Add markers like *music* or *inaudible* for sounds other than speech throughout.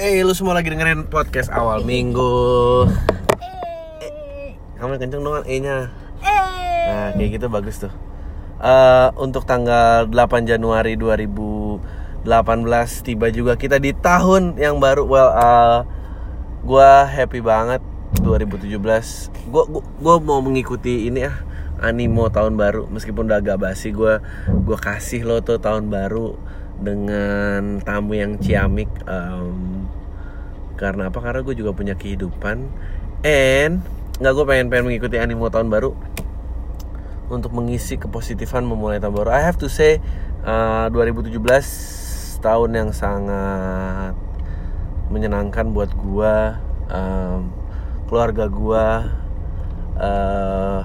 Eh, lu semua lagi dengerin podcast awal minggu. Eh, Kamu yang kenceng dong E-nya. eh. Nah, kayak gitu bagus tuh. Eh, untuk tanggal 8 Januari 2018 tiba juga kita di tahun yang baru. Well, eh, gua happy banget 2017. Gua, gua gua mau mengikuti ini ya animo tahun baru meskipun udah agak basi gua gua kasih lo tuh tahun baru dengan tamu yang ciamik em, karena apa karena gue juga punya kehidupan and nggak gue pengen pengen mengikuti animo tahun baru untuk mengisi kepositifan memulai tahun baru. I have to say uh, 2017 tahun yang sangat menyenangkan buat gua, um, keluarga gua, uh,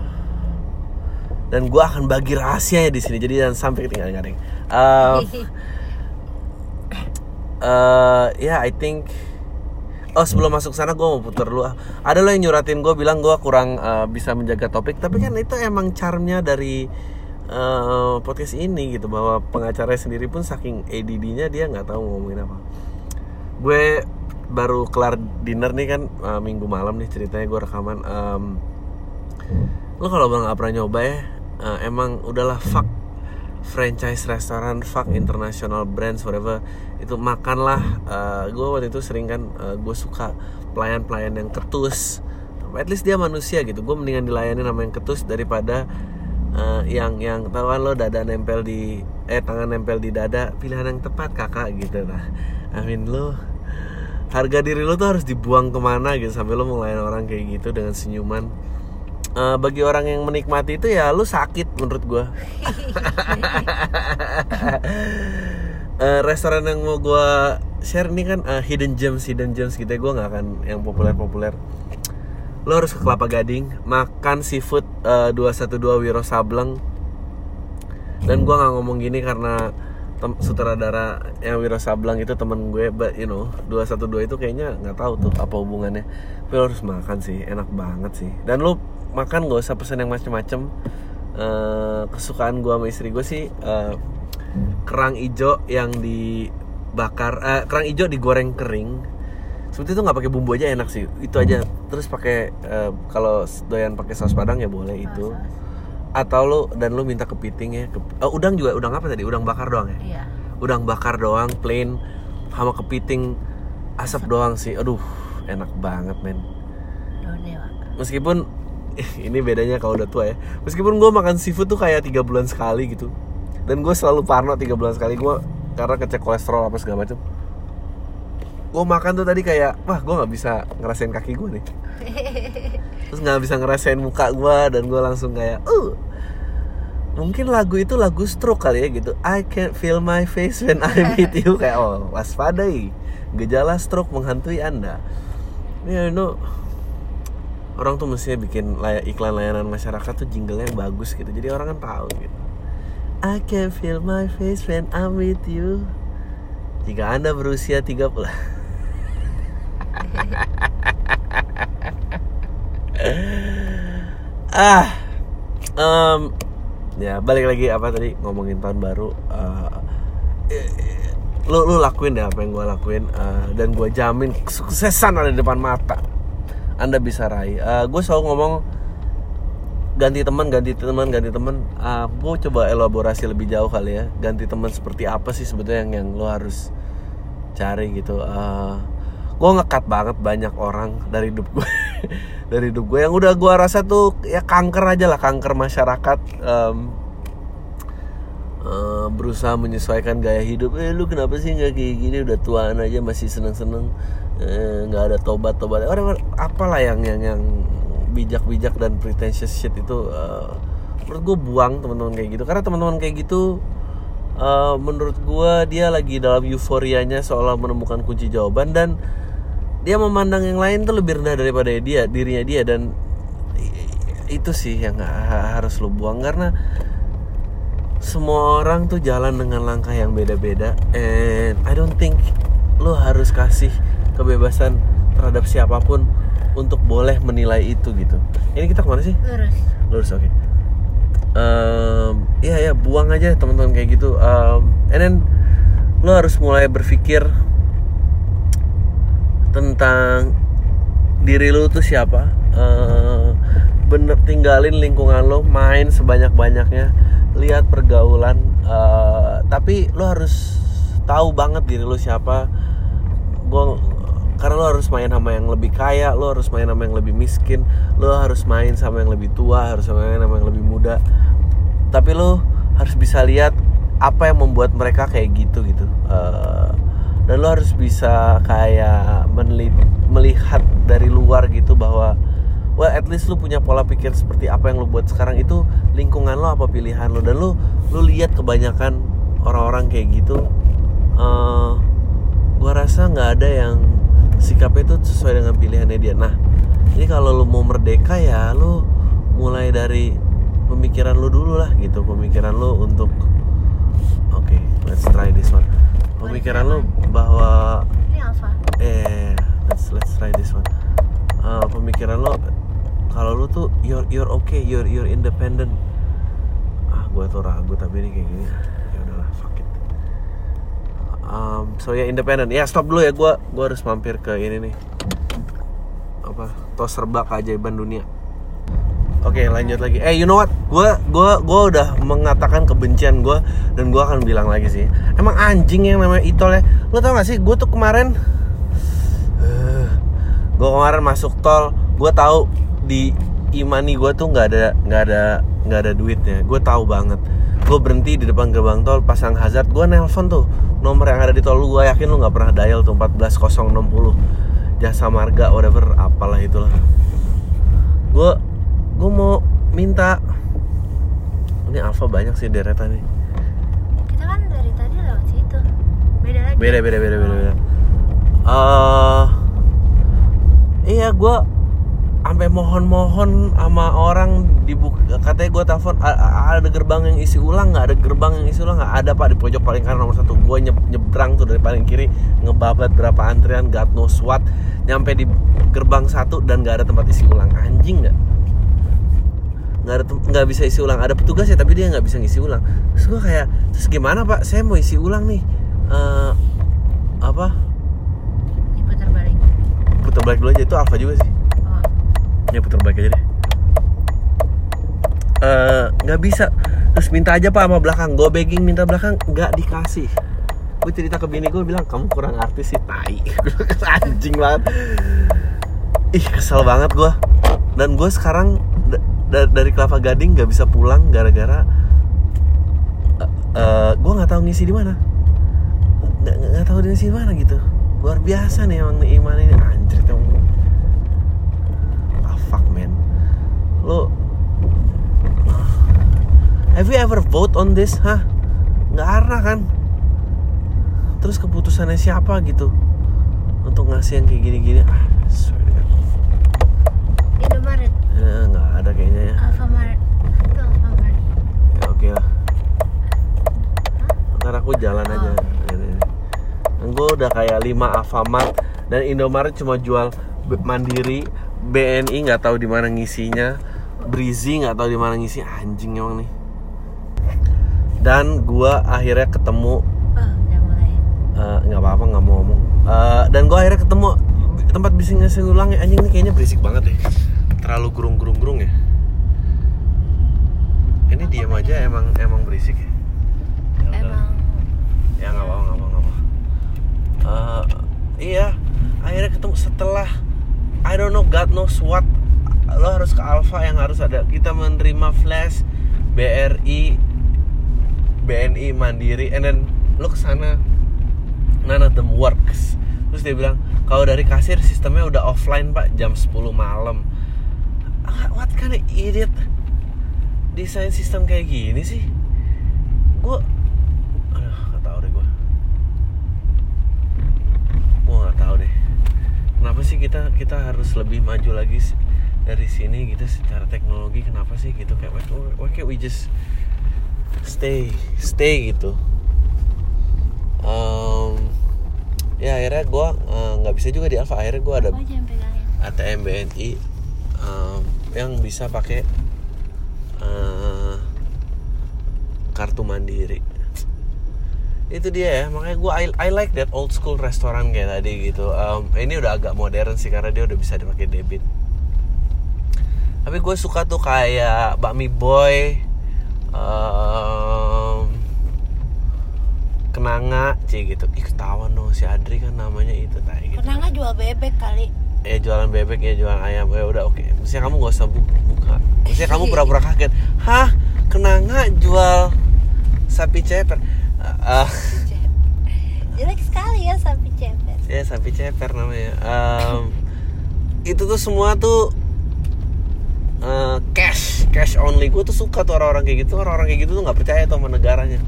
dan gua akan bagi rahasianya di sini. Jadi jangan sampai ketinggalan garing. Um, *laughs* uh, ya, I think Oh sebelum masuk sana gue mau putar dulu ah. Ada lo yang nyuratin gue bilang gue kurang uh, bisa menjaga topik Tapi kan itu emang charmnya dari uh, podcast ini gitu Bahwa pengacaranya sendiri pun saking ADD-nya dia nggak tahu ngomongin apa Gue baru kelar dinner nih kan uh, minggu malam nih ceritanya gue rekaman um, Lo kalau bang nggak pernah nyoba ya uh, Emang udahlah fuck franchise restoran fuck international brands whatever itu makanlah uh, gue waktu itu sering kan uh, gue suka pelayan-pelayan yang ketus. At least dia manusia gitu gue mendingan dilayani nama yang ketus daripada uh, yang yang tahu lo dada nempel di eh tangan nempel di dada pilihan yang tepat kakak gitu. Nah mean lo harga diri lo tuh harus dibuang ke mana gitu sampai lo melayani orang kayak gitu dengan senyuman Eh, bagi orang yang menikmati itu ya lu sakit menurut gue *laughs* Eh, restoran yang mau gue share ini kan eh, hidden gems hidden gems gitu ya. Gue nggak akan yang populer populer lo harus ke Kelapa Gading makan seafood eh, 212 Wiro Sableng. Dan gue nggak ngomong gini karena sutradara yang Wiro Sableng itu temen gue but you know 212 itu kayaknya nggak tahu tuh apa hubungannya. Tapi lo harus makan sih enak banget sih. Dan lo makan gak usah pesen yang macem-macem. Eh, kesukaan gue sama istri gue sih eh, kerang ijo yang dibakar eh, kerang ijo digoreng kering. Seperti itu nggak pakai bumbu aja enak sih. Itu aja. Terus pakai eh, kalau doyan pakai saus padang ya boleh itu. Atau lo dan lo minta kepiting ya Ke- oh, udang juga udang apa tadi? Udang bakar doang ya? Iya. udang bakar doang plain sama kepiting asap doang sih. Aduh enak banget men. Meskipun *laughs* ini bedanya kalau udah tua ya. Meskipun gue makan seafood tuh kayak tiga bulan sekali gitu. Dan gue selalu parno tiga bulan sekali. Gue karena kecek kolesterol apa segala macam gue makan tuh tadi kayak wah gue nggak bisa ngerasain kaki gue nih. *laughs* Terus nggak bisa ngerasain muka gue dan gue langsung kayak uh. Mungkin lagu itu lagu stroke kali ya gitu. I can't feel my face when I'm with *laughs* you. Kayak oh waspadai. Gejala stroke menghantui anda. Ya you know orang tuh mestinya bikin lay- iklan layanan masyarakat tuh jingle yang bagus gitu. Jadi orang kan tahu gitu. I can feel my face when I'm with you. Jika anda berusia 30 *laughs* ah em, ya balik lagi apa tadi? Ngomongin tahun baru eh, lu lu lakuin deh apa yang gue lakuin eh, dan gue jamin kesuksesan ada di depan mata anda bisa raih. Gue selalu ngomong ganti teman ganti teman ganti teman. Uh, gue coba elaborasi lebih jauh kali ya. Ganti teman seperti apa sih sebetulnya yang, yang lo harus cari gitu. Uh, gue ngekat banget banyak orang dari hidup gue *laughs* dari hidup gue yang udah gue rasa tuh ya kanker aja lah kanker masyarakat. Em, eh, berusaha menyesuaikan gaya hidup. Eh lu kenapa sih nggak kayak gini? Udah tuaan aja masih seneng seneng nggak ada tobat tobat orang apalah yang yang yang bijak-bijak dan pretentious shit itu eh, menurut gue buang teman-teman kayak gitu. Karena teman-teman kayak gitu eh, menurut gue dia lagi dalam euforianya seolah menemukan kunci jawaban dan dia memandang yang lain tuh lebih rendah daripada dia dirinya dia. Dan itu sih yang ha- harus lo buang. Karena semua orang tuh jalan dengan langkah yang beda-beda. And I don't think lo harus kasih kebebasan terhadap siapa pun untuk boleh menilai itu gitu. Ini kita ke mana sih? Lurus. lurus oke. Em, iya ya buang aja teman-teman kayak gitu. Em, and then lo harus mulai berpikir tentang diri lu tuh siapa. Eh, bener tinggalin lingkungan lo main sebanyak banyaknya lihat pergaulan. Eh, tapi lo harus tahu banget diri lo siapa. Gua karena lo harus main sama yang lebih kaya lo harus main sama yang lebih miskin lo harus main sama yang lebih tua harus main sama yang lebih muda. Tapi lo harus bisa lihat apa yang membuat mereka kayak gitu gitu. Eh, dan lo harus bisa kayak menli- melihat dari luar gitu bahwa well at least lu punya pola pikir seperti apa yang lo buat sekarang itu lingkungan lo apa pilihan lo. Dan lo lu lihat kebanyakan orang-orang kayak gitu. Eh gua rasa nggak ada yang sikapnya itu sesuai dengan pilihannya dia. Nah ini kalau lu mau merdeka ya lu mulai dari pemikiran lu dulu lah gitu. Pemikiran lu untuk oke let's try this one. Pemikiran lu bahwa eh let's let's try this one. Eh, pemikiran lo kalau lu tuh you're you're okay you're you're independent. Ah gue tuh ragu tapi ini kayak gini ya udahlah fuck it um, so ya independent ya stop dulu ya gue gue harus mampir ke ini nih apa tos serba keajaiban dunia Oke lanjut lagi. Eh you know what? Gue gua gua udah mengatakan kebencian gue dan gue akan bilang lagi sih. Emang anjing yang namanya Itol ya. Lo tau gak sih? Gue tuh kemarin, gue kemarin masuk tol. Gue tahu di imani gue tuh nggak ada nggak ada nggak ada duitnya. Gue tahu banget. Gue berhenti di depan gerbang tol pasang hazard. Gue nelpon tuh nomor yang ada di tol lu. Gue yakin lu nggak pernah dial tuh 14060 jasa marga whatever apalah itulah gue gue mau minta ini alfa banyak sih deretan nih Kita kan dari tadi lewat situ. Beda lagi. beda beda beda beda beda Eh, iya gue mohon-mohon sama orang dibuka katanya gue telepon "A- a- ada gerbang yang isi ulang nggak? Ada gerbang yang isi ulang nggak? Ada pak di pojok paling kanan nomor satu. Gue nyebrang tuh dari paling kiri ngebabat berapa antrian God knows what nyampe di gerbang satu dan nggak ada tempat isi ulang. Anjing nggak? Nggak ada nggak bisa isi ulang. Ada petugas ya tapi dia nggak bisa ngisi ulang. Terus gue kayak terus gimana pak? Saya mau isi ulang nih. Eh, apa? Diputar balik. putar balik dulu aja itu Alfa juga sih. Ya putar balik aja deh. Eh, nggak bisa. Terus minta aja pak sama belakang. Gue begging minta belakang nggak dikasih. Gue cerita ke bini gue bilang kamu kurang artis sih tai. *laughs* Anjing banget. Ih kesel banget gue dan gue sekarang da- da- dari kelapa gading nggak bisa pulang gara-gara eh gue nggak tahu ngisi di mana. Nggak tahu ngisi di mana gitu. Luar biasa nih emang iman ini. Anjir kamu ah fuck man lo have you ever vote on this? Hah? Nggak pernah kan? Terus keputusannya siapa gitu? Untuk ngasih yang kayak gini-gini. Ah God. Indomaret. Ya, nggak ada kayaknya ya. Alfamaret. Itu Alfamaret. ya oke lah. Ntar aku jalan aja. Gue udah kayak 5 Alfamart dan Indomaret cuma jual mandiri. BNI nggak tahu di mana ngisinya Brizi nggak tahu di mana ngisi? Anjing emang nih. Dan gua akhirnya ketemu Oh, eh, nggak apa-apa nggak mau ngomong. Eh, dan gua akhirnya ketemu tempat bising ngasih ulang ya. Anjing ini kayaknya berisik banget deh. Terlalu gerung-gerung-gerung ya. Ini diam aja emang emang berisik ya? Ya. Emang. Ya nggak apa nggak apa nggak apa Eh, iya. Akhirnya ketemu setelah I don't know God knows what lo harus ke Alfa yang harus ada. Kita menerima flash BRI BNI Mandiri and then lo ke sana none them works. Terus dia bilang kalau dari kasir sistemnya udah offline pak jam 10 malam. What kind of idiot desain sistem kayak gini sih? Gue aduh nggak tahu deh gue gue nggak tahu deh. Kenapa sih kita kita harus lebih maju lagi s- dari sini gitu secara teknologi kenapa sih gitu? Kayak why, why can't we just stay stay gitu? Em, ya akhirnya gue nggak bisa juga di Alfa akhirnya gue ada? ATM BNI em, yang bisa pakai eh, kartu mandiri. Itu dia ya makanya gue I, I like that old school restoran kayak tadi gitu. Um, ini udah agak modern sih karena dia udah bisa dipakai debit tapi gue suka tuh kayak bakmi boy um, kenanga cie gitu. Ih ketahuan dong si Adri kan namanya itu tadi gitu. Pernah nggak jual bebek kali? ya jualan bebek ya jualan ayam. Ya udah oke. Mestinya kamu gak usah bu- buka. Mestinya kamu *laughs* pura-pura kaget. Hah? Kenanga jual sapi ceper. Ah, Jelek sekali ya sapi cepet. ya sapi ceper namanya. Em, itu tuh semua tuh eh, cash. Cash only. Gue tuh suka tuh orang-orang kayak gitu. Orang-orang kayak gitu tuh nggak percaya tuh sama negaranya.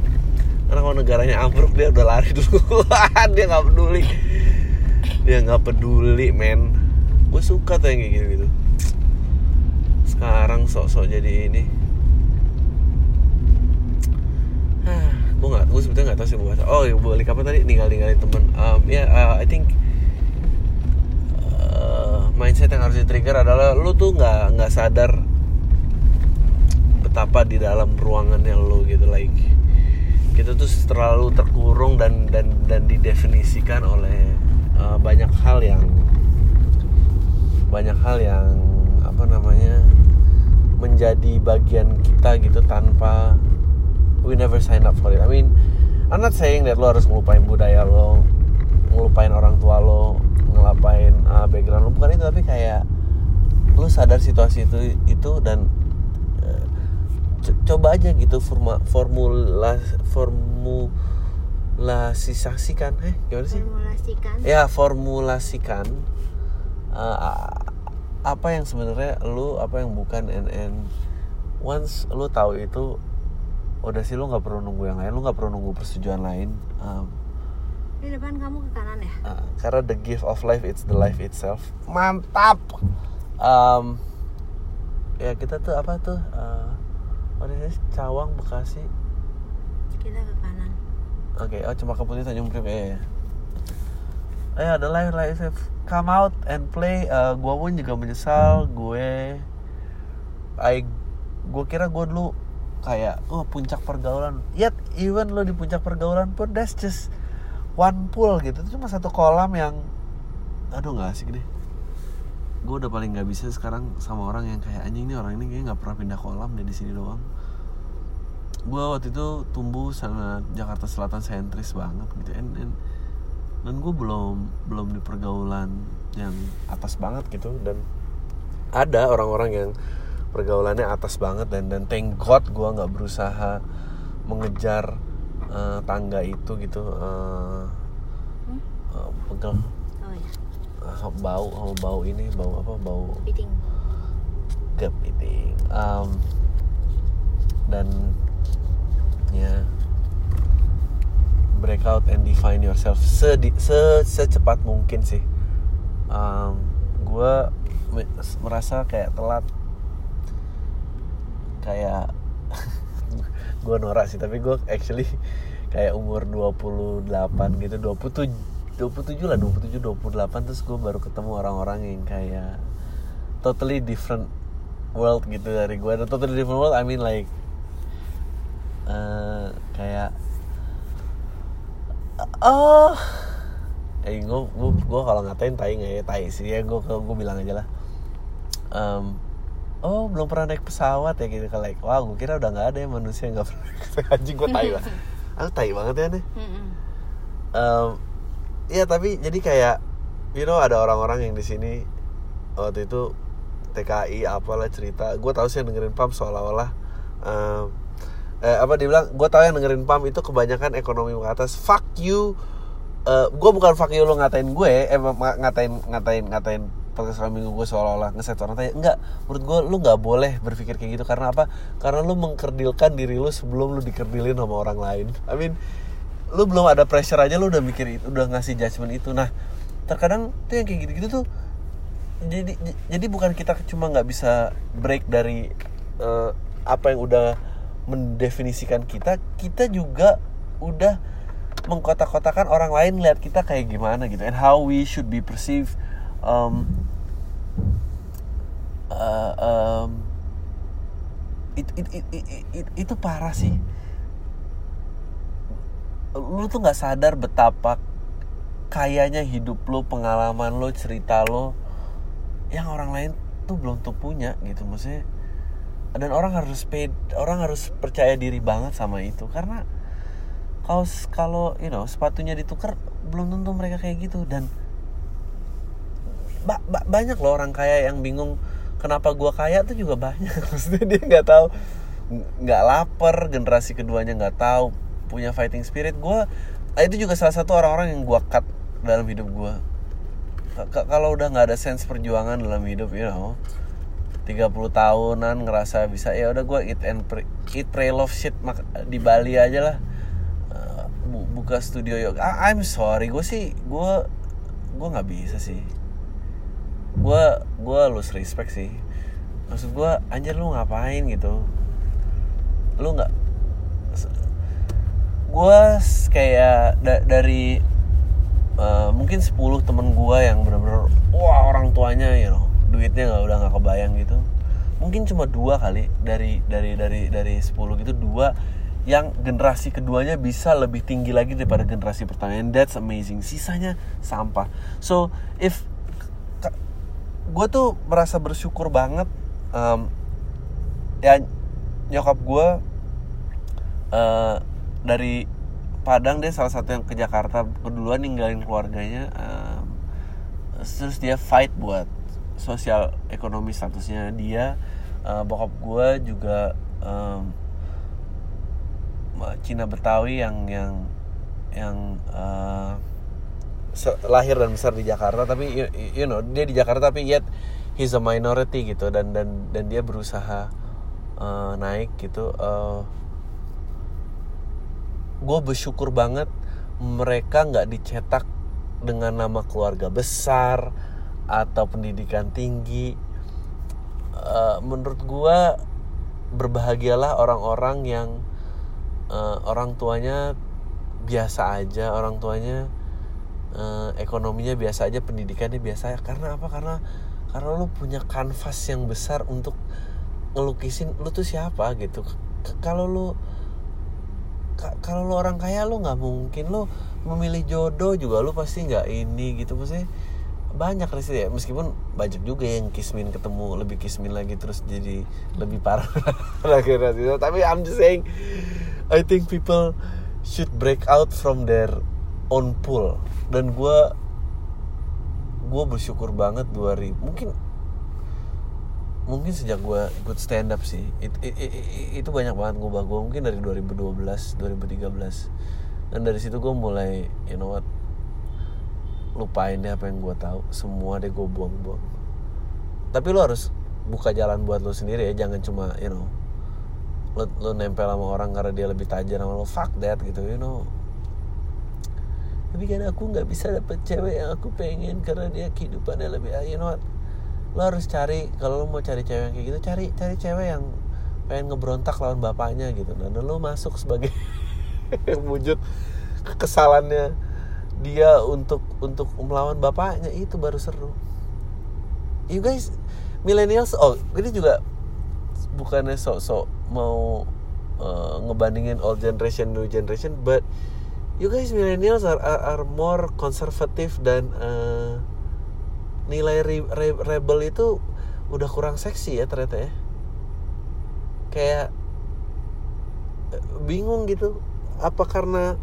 Karena kalau negaranya ambruk dia udah lari dulu. *laughs* Dia nggak peduli. Dia nggak peduli men. Gue suka tuh yang kayak gitu gitu. Sekarang sok-sok jadi ini. *sighs* Gue nggak gue sebetulnya nggak tahu sih bahas oh ya balik apa tadi? Ninggal ninggalin temen. Um, ya uh, I think mindset yang harus di trigger adalah lu tuh nggak nggak sadar betapa di dalam ruangannya lu gitu like kita tuh terlalu terkurung dan dan dan didefinisikan oleh uh, banyak hal yang banyak hal yang apa namanya menjadi bagian kita gitu tanpa we never sign up for it. I mean, I'm not saying that lo harus ngelupain budaya lo, ngelupain orang tua lo, ngelupain uh, background lo bukan itu tapi kayak lo sadar situasi itu itu dan uh, co- coba aja gitu forma, formula formulasikan eh gimana sih? Formulasikan. ya formulasikan uh, apa yang sebenarnya lu apa yang bukan and and once lu tahu itu udah sih lu nggak perlu nunggu yang lain lu nggak perlu nunggu persetujuan lain um, Ini depan kamu ke kanan ya? uh, karena the gift of life it's the life itself mantap um, ya kita tuh apa tuh uh, what is this? Cawang Bekasi Kita ke kanan. Oke, oh cuma Putih Tanjung Priok ya. Eh ada live live live. come out and play. Eh, gua pun juga menyesal gue. I gue kira gue dulu kayak oh puncak pergaulan. Yet even lo di puncak pergaulan pun that's just one pool gitu. Itu cuma satu kolam yang aduh nggak asik deh. Gue udah paling nggak bisa sekarang sama orang yang kayak anjing ini orang ini kayaknya nggak pernah pindah kolam deh di sini doang gue waktu itu tumbuh sangat Jakarta Selatan sentris banget gitu and, and, dan gue belum belum di pergaulan yang atas banget gitu dan ada orang-orang yang pergaulannya atas banget dan dan thank God gue nggak berusaha mengejar eh, tangga itu gitu eh Hmm? eh, pegel Oh ya, eh, bau sama bau ini bau apa bau kepiting. kepiting um, dan ya break out and define yourself sedi- se secepat mungkin sih um, gue merasa kayak telat kayak gue norak sih tapi gue actually kayak umur 28 gitu 27 27 lah 27 28 terus gue baru ketemu orang-orang yang kayak totally different world gitu dari gue dan totally different world I mean like eh, kayak oh eh gue gue gue kalau ngatain tai nggak ya? Tai sih ya gue gue bilang aja lah. Em, oh belum pernah naik pesawat ya gitu. Kayak like, wah gue kira udah nggak ada ya manusia yang nggak pernah anjing gue tai lah *laughs* aku tai banget ya nih. Em, Iya tapi jadi kayak you know ada orang-orang yang di sini waktu itu TKI apalah cerita. Gue tahu sih yang dengerin pam seolah-olah em, eh, apa dia bilang gue tahu yang dengerin pam itu kebanyakan ekonomi ke atas fuck you. Eh, gue bukan fuck you lo ngatain gue eh ngatain ngatain ngatain podcast minggu gue seolah-olah ngeset orang tanya enggak menurut gue lu nggak boleh berpikir kayak gitu. Karena apa? Karena lu mengkerdilkan diri lu sebelum lu dikerdilin sama orang lain. I mean lu belum ada pressure aja lu udah mikir itu udah ngasih judgement itu. Nah terkadang tuh yang kayak gitu-gitu tuh jadi jadi bukan kita cuma nggak bisa break dari eh, apa yang udah mendefinisikan kita kita juga udah mengkotak-kotakan orang lain lihat kita kayak gimana gitu and how we should be perceived um, uh, um, it, it, it, it, it- itu parah sih. Lu tuh nggak sadar betapa kayanya hidup lu pengalaman lu cerita lu yang orang lain tuh belum tuh punya gitu. Maksudnya dan orang harus pay, orang harus percaya diri banget sama itu. Karena kalau kalau you know sepatunya ditukar belum tentu mereka kayak gitu. Dan ba ba banyak loh orang kaya yang bingung kenapa gua kaya tuh juga banyak. *laughs* Maksudnya dia nggak tahu nggak lapar generasi keduanya nggak tahu punya fighting spirit. Gua ah, itu juga salah satu orang-orang yang gua cut dalam hidup gua. K- kalau udah nggak ada sense perjuangan dalam hidup you know 30 tahunan ngerasa bisa ya udah gua eat and pray, eat pray love shit di Bali aja lah. Eh, bu- buka studio yoga Ah, I'm sorry gue sih gue gue nggak bisa sih gue gue lose respect sih. Maksud gue anjir lu ngapain gitu? Lu nggak gue kayak da- dari eh, mungkin 10 temen gue yang bener-bener wah orang tuanya you know duitnya nggak udah nggak kebayang gitu. Mungkin cuma dua kali dari dari dari dari 10 gitu dua yang generasi keduanya bisa lebih tinggi lagi daripada generasi pertama. And that's amazing. Sisanya sampah. So if gue tuh merasa bersyukur banget em, ya nyokap gue eh, dari Padang dia salah satu yang ke Jakarta keduluan ninggalin keluarganya em, terus dia fight buat sosial ekonomi statusnya dia. Eh, bokap gue juga em, Cina Betawi yang yang yang se- lahir dan besar di Jakarta tapi you, you know dia di Jakarta tapi yet he's a minority gitu dan dan dan dia berusaha eh, naik gitu gue bersyukur banget mereka nggak dicetak dengan nama keluarga besar atau pendidikan tinggi. Eh, menurut gue berbahagialah orang-orang yang eh, orang tuanya biasa aja orang tuanya eh, ekonominya biasa aja pendidikannya biasa karena apa? Karena karena lu punya kanvas yang besar untuk ngelukisin lu tuh siapa gitu. Kalau lu ka- kalau lu orang kaya lu nggak mungkin. Lu memilih jodoh juga lu pasti nggak ini gitu. Maksudnya banyak sih ya. Meskipun banyak juga yang kismin ketemu lebih kismin lagi terus jadi lebih parah *laughs* lagi tapi I'm just saying I think people should break out from their own pool dan gue gue bersyukur banget 2000 mungkin mungkin sejak gue ikut stand up sih it, it- it- it- itu banyak banget ngubah gue mungkin dari 2012 2013 dan dari situ gue mulai you know what lupain deh apa yang gue tahu. Semua deh gue buang-buang. Tapi lo harus buka jalan buat lo sendiri ya. Jangan cuma you know lo, lo nempel sama orang karena dia lebih tajam sama lo fuck that gitu you know tapi kan aku nggak bisa dapet cewek yang aku pengen karena dia kehidupannya lebih you know what? Lo harus cari kalau lo mau cari cewek yang kayak gitu cari cari cewek yang pengen ngebrontak lawan bapaknya gitu. Dan lo masuk sebagai *laughs* wujud kekesalannya dia untuk untuk melawan bapaknya itu baru seru. You guys millennials oh ini juga bukannya sok-sok mau uh, ngebandingin old generation new generation but you guys millennials are are, are more konservatif dan uh, nilai re- re- rebel itu udah kurang seksi ya ternyata ya. Kayak eh, bingung gitu. Apa karena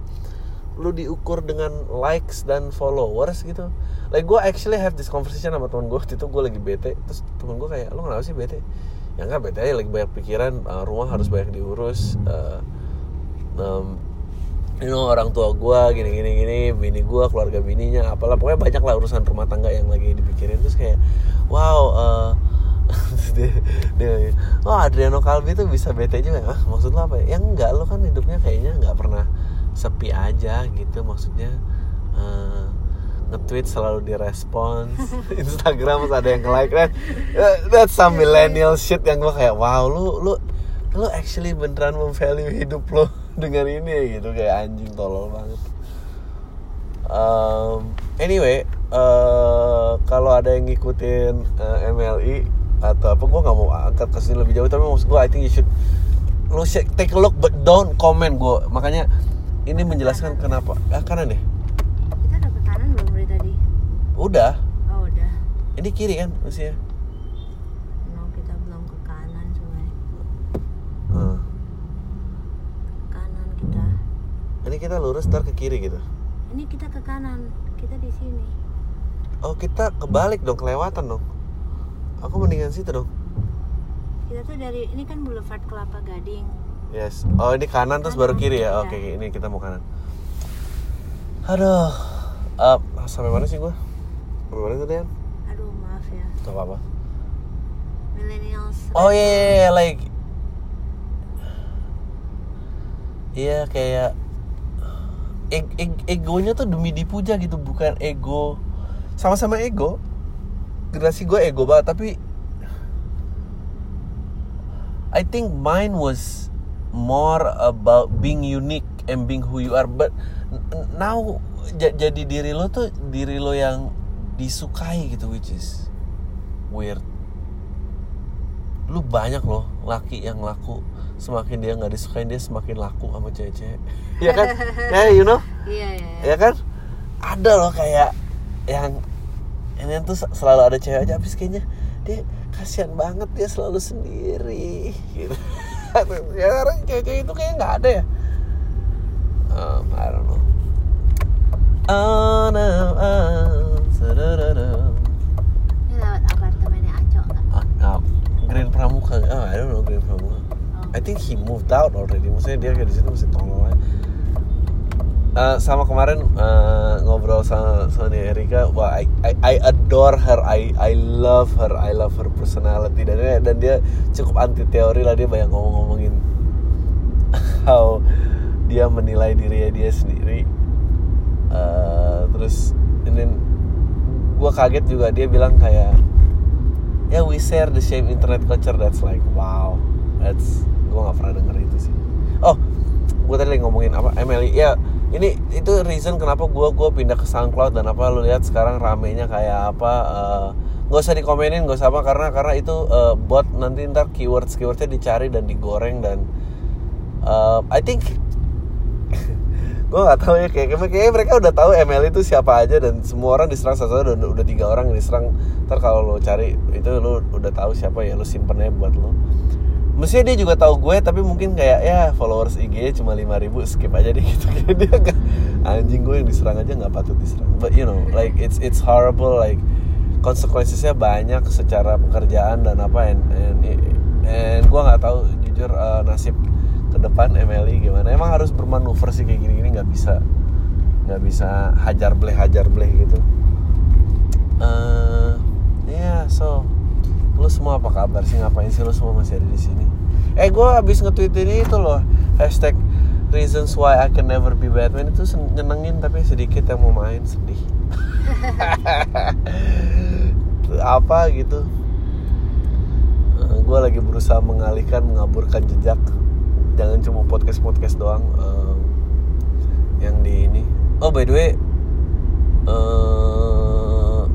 lu diukur dengan likes dan followers gitu? Like gue actually have this conversation sama temen gue waktu itu gue lagi bete. Terus temen gue kayak lu kenapa sih bete? Ya enggak bete aja. Lagi banyak pikiran uh, rumah harus banyak diurus uh, um, you know orang tua gue gini gini gini bini gue keluarga bininya apalah. Pokoknya banyak lah urusan rumah tangga yang lagi dipikirin. Terus kayak wow uh, *laughs* dia, dia, oh Adriano Calvi tuh bisa bete juga ah maksud lo apa ya? ya enggak lo kan hidupnya kayaknya nggak pernah sepi aja gitu. Maksudnya uh, nge-tweet selalu direspons. *laughs* Instagram ada yang like that that's some millennial shit yang gue kayak wow lu lu lu actually beneran memvalue hidup lo dengan ini gitu kayak anjing tolol banget um, anyway uh, kalau ada yang ngikutin uh, MLI atau apa gue nggak mau angkat ke sini lebih jauh tapi maksud gue I think you should lu take a look but don't comment gue makanya ini menjelaskan kenapa ah kanan deh Kita udah ke kanan belum dari tadi? udah Oh udah. ini kiri kan maksudnya No kita belum ke kanan sebenarnya. Hmm. Ke kanan kita. Ini kita lurus ntar ke kiri gitu Ini kita ke kanan. Kita di sini. oh kita kebalik dong kelewatan dong aku mendingan situ dong Kita tuh dari ini kan Boulevard Kelapa Gading. yes oh ini kanan terus baru kiri ya oke ini kita mau kanan aduh Eh, sampai mana sih gua sampai mana tuh? Aduh maaf ya. Gak apa-apa Millennials. Oh iya, iya, iya, like Iya kayak eg eg- egonya tuh demi dipuja gitu bukan ego. Sama-sama ego. Generasi gue ego banget tapi I think mine was more about being unique and being who you are. But now ja- jadi diri lo tuh diri lo yang disukai gitu which is weird. Lu banyak loh laki yang laku semakin dia nggak disukain dia semakin laku sama cewek-cewek ya kan *laughs* ya you know Iya iya. iya. ya kan ada loh kayak yang ini tuh selalu ada cewek aja habis kayaknya dia kasihan banget dia selalu sendiri gitu *laughs* ya sekarang cewek-cewek itu kayaknya nggak ada ya um, I don't know oh no oh. Ini lewat apartemennya Aco nggak? Ah, ah, Grand Pramuka ah, I don't know Grand Pramuka Oh. I think he moved out already. Maksudnya dia di situ masih tolol aja. Eh, sama kemarin eh, ngobrol sama Sonia Erika, wah I, I, I adore her, I I love her, I love her personality. Dan dia, dan dia cukup anti teori lah. Dia banyak ngomong-ngomongin *laughs* how dia menilai diri dia sendiri. Eh, terus ini gue kaget juga. Dia bilang kayak ya we share the same internet culture. That's like wow. That's gue nggak pernah denger itu sih. Oh gue tadi lagi ngomongin apa Emily. Ya ini itu reason kenapa gue gua pindah ke SoundCloud dan apa lu lihat sekarang ramenya kayak apa eh, nggak usah dikomenin nggak usah apa karena karena itu eh, bot nanti ntar keywords keywordnya dicari dan digoreng dan eh, I think *laughs* gue nggak tahu ya kayak kayak mereka udah tahu ML itu siapa aja dan semua orang diserang satu udah udah tiga orang yang diserang. Ntar kalau lo cari itu lo udah tahu siapa ya lo simpen aja buat lo mestinya dia juga tahu gue tapi mungkin kayak ya followers IG cuma 5000 skip aja deh *laughs* gitu. Kayak dia nggak anjing gue yang diserang aja nggak patut diserang. But you know like it's it's horrible like konsekuensinya banyak secara pekerjaan dan apa and and, and gue nggak tahu jujur eh, nasib ke depan MLI gimana. Emang harus bermanuver sih kayak gini-gini nggak bisa nggak bisa hajar bleh hajar bleh gitu. Eh ya so lu semua apa kabar sih? Ngapain sih lu semua masih ada di sini? Eh gue habis nge-tweet ini itu loh hashtag reasons why I can never be Batman. Itu nyenengin tapi sedikit yang mau main sedih. *laughs* Apa gitu? Gue lagi berusaha mengalihkan mengaburkan jejak. Jangan cuma podcast podcast doang eh, yang di ini. Oh by the way eh,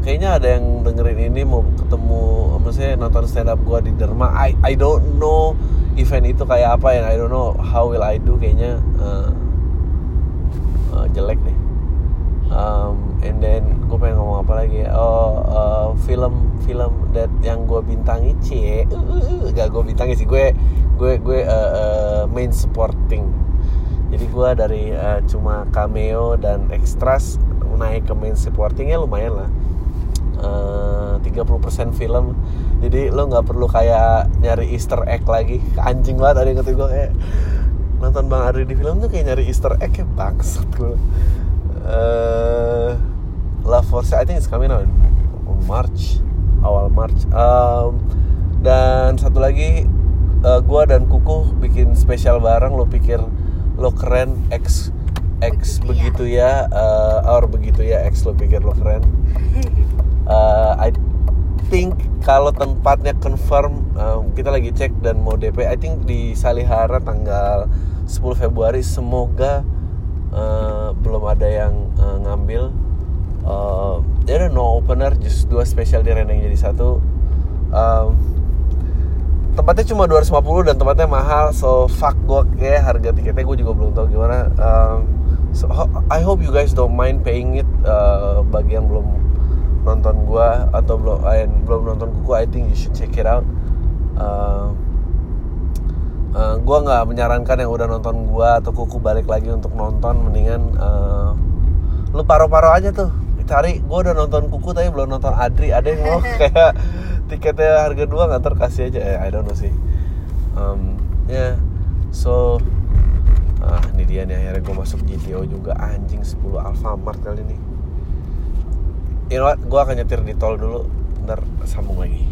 kayaknya ada yang dengerin ini mau ketemu maksudnya nonton stand up gue di Derma. I I don't know event itu kayak apa and I don't know how will I do kayaknya eh, eh, jelek deh. Um, and then gue pengen ngomong apa lagi ya? Oh uh, film film that yang gue bintangi uh, uh, uh, gak gue bintangi sih. Gue gue gue uh, uh, main supporting. Jadi gue dari uh, cuma cameo dan extras naik ke main supportingnya lumayan lah uh, 30% film. Jadi lo nggak perlu kayak nyari Easter egg lagi. Anjing banget ada yang ngerti gue kayak nonton Bang Adri di film tuh kayak nyari Easter egg kayak bangsat gue uh, Love for Sale I think it's coming on March awal March. Um, dan satu lagi uh, gua dan Kuku bikin spesial bareng lo pikir lo keren X X begitu Begitu ya, uh, or begitu ya X lo pikir lo keren *laughs* Uh, I think kalau tempatnya confirm um, kita lagi cek dan mau DP I think di Salihara tanggal 10 Februari semoga uh, belum ada yang uh, ngambil. Uh, udah no opener just dua spesial di Reneng jadi satu. Um, tempatnya cuma 250 dan tempatnya mahal so fuck gue kayak harga tiketnya gue juga belum tahu gimana. Um, so I hope you guys don't mind paying it uh, bagi yang belum nonton gua atau belum eh, belum nonton kuku I think you should check it out. Uh, uh, gua nggak menyarankan yang udah nonton gua atau kuku balik lagi untuk nonton. Mendingan uh, lu paro-paro aja tuh. Cari gua udah nonton kuku tapi belum nonton Adri. Ada yang mau *laughs* kayak tiketnya harga dua nggak terkasih aja. Eh, I don't know sih. Um, ya yeah. so ah ini dia nih. Akhirnya gue masuk GTO juga. Anjing 10 Alfamart kali ini you know gue akan nyetir di tol dulu ntar sambung lagi.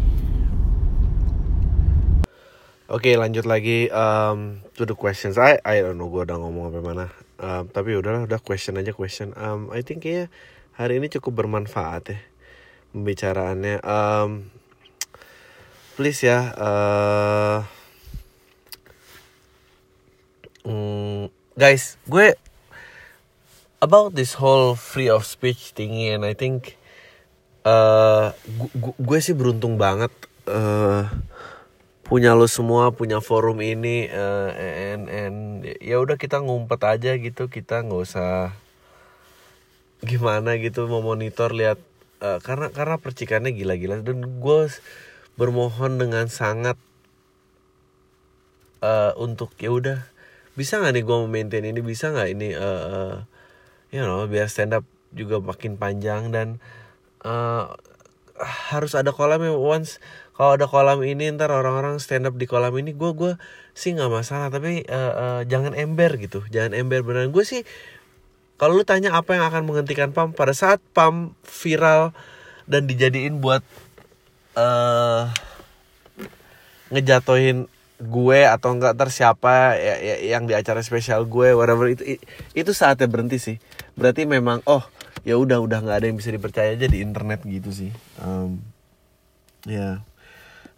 Oke lanjut lagi um, to the questions. I I don't know gue udah ngomong apa mana. Um, tapi udahlah udah question aja question. Um, I think ya hari ini cukup bermanfaat ya pembicaraannya. Um, please ya uh, mm, guys gue about this whole free of speech thingy and I think uh, gu- gu- gue sih beruntung banget uh, punya lo semua punya forum ini uh, and and ya udah kita ngumpet aja gitu kita nggak usah gimana gitu mau monitor lihat uh, karena karena percikannya gila-gila. Dan gue bermohon dengan sangat uh, untuk ya udah bisa nggak nih gue maintain ini bisa nggak ini uh, uh, you know biar stand up juga makin panjang dan harus ada kolamnya once kalau ada kolam ini ntar orang-orang stand up di kolam ini gue gue sih nggak masalah tapi uh, uh, jangan ember gitu jangan ember beneran. Gue sih kalau lu tanya apa yang akan menghentikan pam pada saat pam viral dan dijadiin buat uh, ngejatohin gue atau enggak ntar siapa ya, ya, yang di acara spesial gue whatever itu itu saatnya berhenti sih. Berarti memang oh ya udah udah nggak ada yang bisa dipercaya aja di internet gitu sih. Um, ya.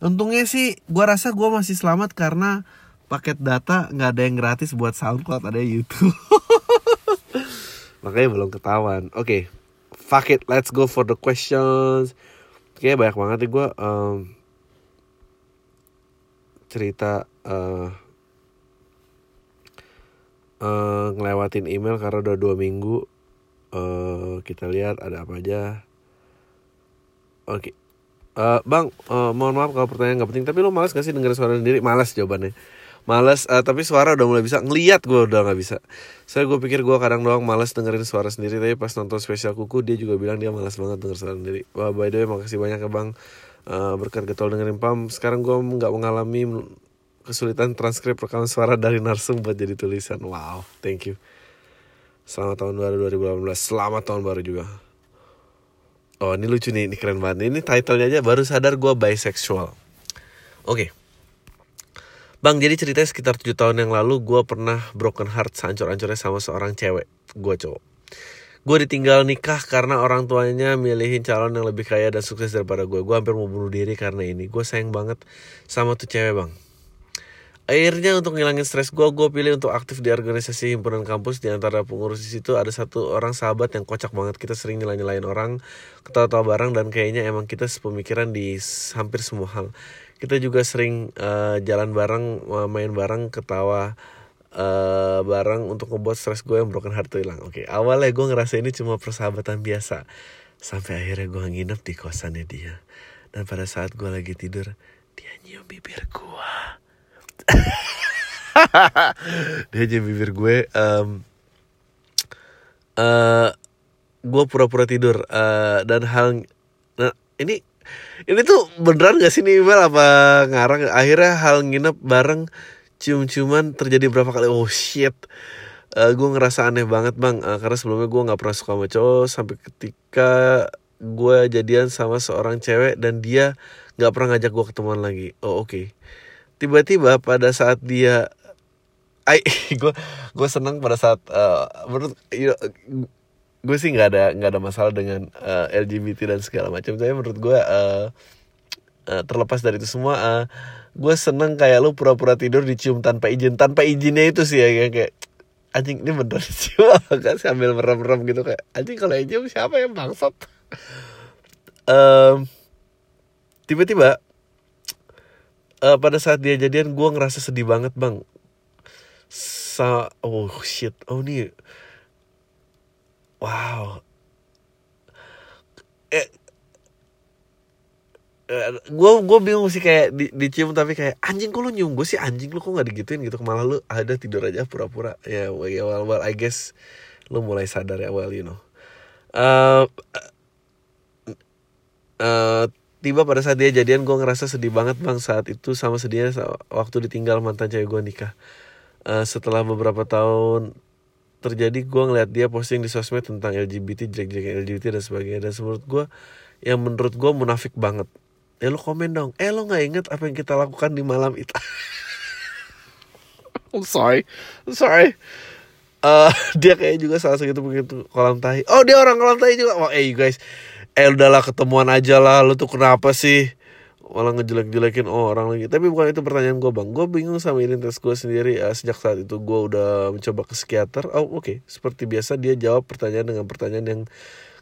Untungnya sih gue rasa gue masih selamat karena paket data nggak ada yang gratis buat SoundCloud ada YouTube. *laughs* Makanya belum ketahuan. Oke okay. fuck it let's go for the questions. Kayaknya banyak banget nih gue um, cerita uh, uh, ngelewatin email karena udah dua minggu uh, kita lihat ada apa aja. Oke. Okay. uh, bang uh, mohon maaf kalau pertanyaan nggak penting tapi lo malas gak sih dengerin suara sendiri? Malas jawabannya. Malas uh, tapi suara udah mulai bisa. Ngeliat gue udah nggak bisa. Saya gue pikir gue kadang doang malas dengerin suara sendiri tapi pas nonton spesial kuku dia juga bilang dia malas banget denger suara sendiri. Wah by the way makasih banyak ya bang. Uh, berkat getol dengerin pam. Sekarang gue nggak mengalami kesulitan transkrip rekaman suara dari narsum buat jadi tulisan. Wow thank you selamat tahun baru 2018 selamat tahun baru juga oh ini lucu nih ini keren banget ini titlenya aja baru sadar gue bisexual oke okay. Bang, jadi ceritanya sekitar 7 tahun yang lalu gue pernah broken heart sehancur-hancurnya sama seorang cewek, gue cowok. Gue ditinggal nikah karena orang tuanya milihin calon yang lebih kaya dan sukses daripada gue. Gue hampir mau bunuh diri karena ini. Gue sayang banget sama tuh cewek bang. Akhirnya untuk ngilangin stres gue, gue pilih untuk aktif di organisasi himpunan kampus. Di antara pengurus di situ ada satu orang sahabat yang kocak banget. Kita sering nyelain-nyelain orang, ketawa-tawa bareng, dan kayaknya emang kita sepemikiran di hampir semua hal. Kita juga sering uh, jalan bareng main bareng ketawa uh, bareng untuk ngebuat stres gue yang broken heart hilang. Oke okay, awalnya gue ngerasa ini cuma persahabatan biasa. Sampai akhirnya gue nginep di kosannya dia. Dan pada saat gue lagi tidur dia nyium bibir gue *laughs* dia nyium bibir gue um, uh, gue pura-pura tidur uh, dan hal nah ini ini tuh beneran gak sih nih email apa ngarang? Akhirnya hal nginep bareng cium-ciuman terjadi berapa kali oh shit. Uh, gue ngerasa aneh banget bang uh, karena sebelumnya gue nggak pernah suka sama cowok sampai ketika gue jadian sama seorang cewek dan dia nggak pernah ngajak gue ketemuan lagi. Oh oke. okay. Tiba-tiba pada saat dia I gue gue seneng pada saat uh, menurut you gue sih nggak ada nggak ada masalah dengan uh, LGBT dan segala macam. Tapi menurut gue uh, uh, terlepas dari itu semua uh, gue seneng kayak lu pura-pura tidur dicium tanpa izin. Tanpa izinnya itu sih ya kayak, kayak anjing ini bener *laughs* cium kan sambil merem-merem gitu kayak anjing kalau yang cium siapa yang bangsat? *laughs* Um, tiba-tiba uh, pada saat dia jadian gue ngerasa sedih banget bang. Sa oh shit. Oh nih wow. Eh gue gue bingung sih kayak di, dicium tapi kayak anjing kok lu nyium gue sih? Anjing lu kok nggak digituin? Gitu. Malah lu ada tidur aja pura-pura. Ya yeah, well, well I guess lu mulai sadar ya well you know. Uh, uh, tiba pada saat dia jadian gue ngerasa sedih banget bang saat itu sama sedihnya waktu ditinggal mantan cewek gue nikah. Uh, setelah beberapa tahun terjadi gue ngeliat dia posting di sosmed tentang LGBT jelek-jelek LGBT dan sebagainya. Dan menurut gue yang menurut gue munafik banget. Ya lo komen dong. Eh lo nggak inget apa yang kita lakukan di malam itu? I'm *laughs* sorry. I'm sorry. Uh, *laughs* dia kayak juga salah satu begitu kolam tahi oh dia orang kolam tahi juga. Wah oh, eh you guys eh udahlah ketemuan aja lah. Lo tuh kenapa sih? Malah ngejelek-jelekin orang lagi. Tapi bukan itu pertanyaan gue bang. Gue bingung sama identitas gue sendiri uh, sejak saat itu gue udah mencoba ke psikiater. Oh oke. Okay. seperti biasa dia jawab pertanyaan dengan pertanyaan yang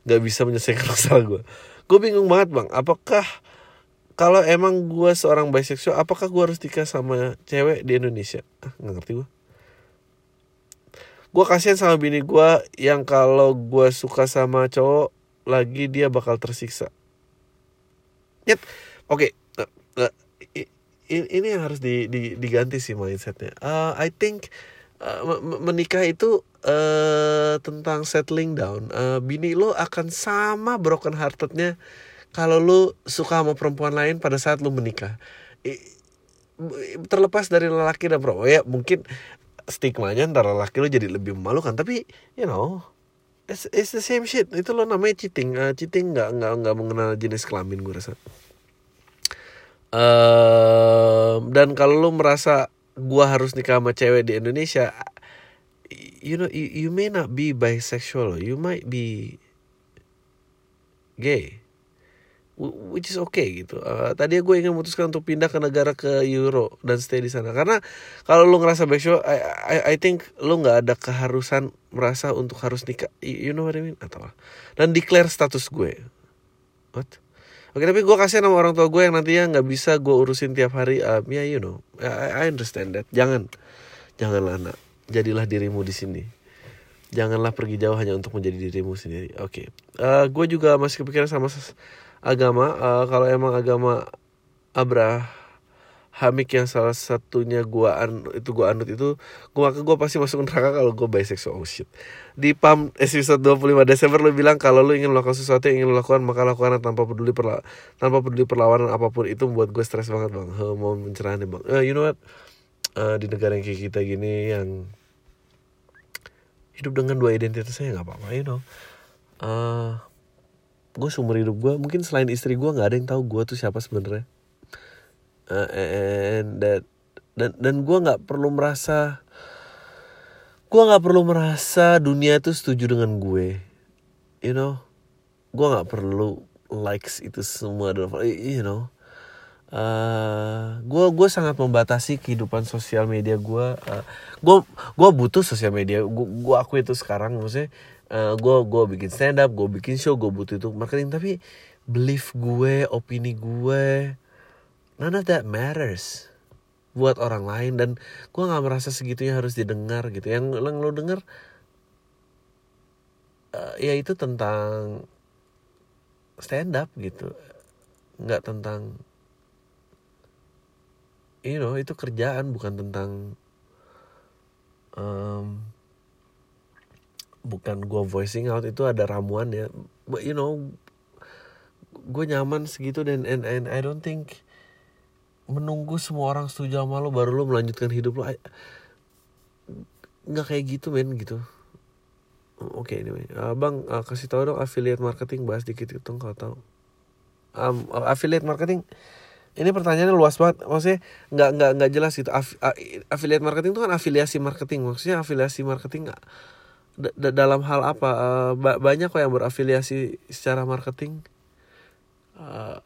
nggak bisa menyelesaikan *laughs* masalah gue gue bingung banget bang. Apakah kalau emang gue seorang bisexual apakah gue harus nikah sama cewek di Indonesia? Ah, nggak ngerti gue gue kasihan sama bini gue yang kalau gue suka sama cowok lagi dia bakal tersiksa. Yet, oke okay. uh, uh, ini yang harus di, di, diganti sih mindsetnya. Uh, I think uh, menikah itu uh, tentang settling down. Uh, bini lo akan sama broken heartednya kalau lu suka sama perempuan lain pada saat lu menikah. Terlepas dari lelaki dan perempuan. Ya mungkin stigmanya antara lelaki lu jadi lebih memalukan tapi you know it's, the same shit. Itu lo namanya cheating. Uh, cheating nggak nggak nggak mengenal jenis kelamin gue rasa. Uh, dan kalau lu merasa gua harus nikah sama cewek di Indonesia you know you, you may not be bisexual. You might be gay which is okay gitu. Uh, tadi gue ingin memutuskan untuk pindah ke negara ke Euro dan stay di sana karena kalau lu ngerasa backshot, I, I, I think lu nggak ada keharusan merasa untuk harus nikah, you know what I mean atau? Dan declare status gue, what? Oke tapi gue kasihan sama orang tua gue yang nantinya nggak bisa gue urusin tiap hari. Um, ya yeah, you know, I, I understand that. Jangan, janganlah anak, jadilah dirimu di sini. Janganlah pergi jauh hanya untuk menjadi dirimu sendiri. Oke, okay. uh, gue juga masih kepikiran sama agama uh, kalau emang agama Abrahamik yang salah satunya gua an itu gua anut itu gua maka gua pasti masuk neraka kalau gua bisexual. Oh shit. Di pam episode 25 Desember lu bilang kalau lu ingin melakukan sesuatu yang ingin lu lakukan maka lakukan tanpa peduli perla tanpa peduli perlawanan apa pun. Itu membuat gue stres banget bang. Huh, mau mencerahan bang. Uh, you know what? Uh, di negara yang kayak kita gini yang hidup dengan dua identitasnya nggak apa-apa you know. Uh, gue seumur hidup gue mungkin selain istri gue nggak ada yang tahu gue tuh siapa sebenarnya. Uh, and that dan dan gue nggak perlu merasa gue nggak perlu merasa dunia itu setuju dengan gue. You know? Gue nggak perlu likes itu semua you know? Gue uh, gue sangat membatasi kehidupan sosial media gue uh, gue gue butuh sosial media. Gue gue aku itu sekarang maksudnya gue uh, gue bikin stand up gue bikin show gue butuh itu marketing. Tapi belief gue opini gue none of that matters buat orang lain. Dan gue nggak merasa segitunya harus didengar gitu. Yang, yang lo denger uh, ya itu tentang stand up gitu. Nggak tentang you know itu kerjaan bukan tentang um, bukan gue voicing out itu ada ramuan ya. But you know gue nyaman segitu dan and, and I don't think menunggu semua orang setuju sama lo baru lo melanjutkan hidup lo nggak kayak gitu men gitu. Oke okay, anyway. Uh, bang uh, kasih tau dong affiliate marketing bahas dikit itu kalau tahu um, affiliate marketing ini pertanyaannya luas banget. Maksudnya nggak nggak nggak jelas gitu. Af, affiliate marketing itu kan afiliasi marketing. Maksudnya afiliasi marketing gak, dalam hal apa? Uh, banyak kok yang berafiliasi secara marketing. Uh,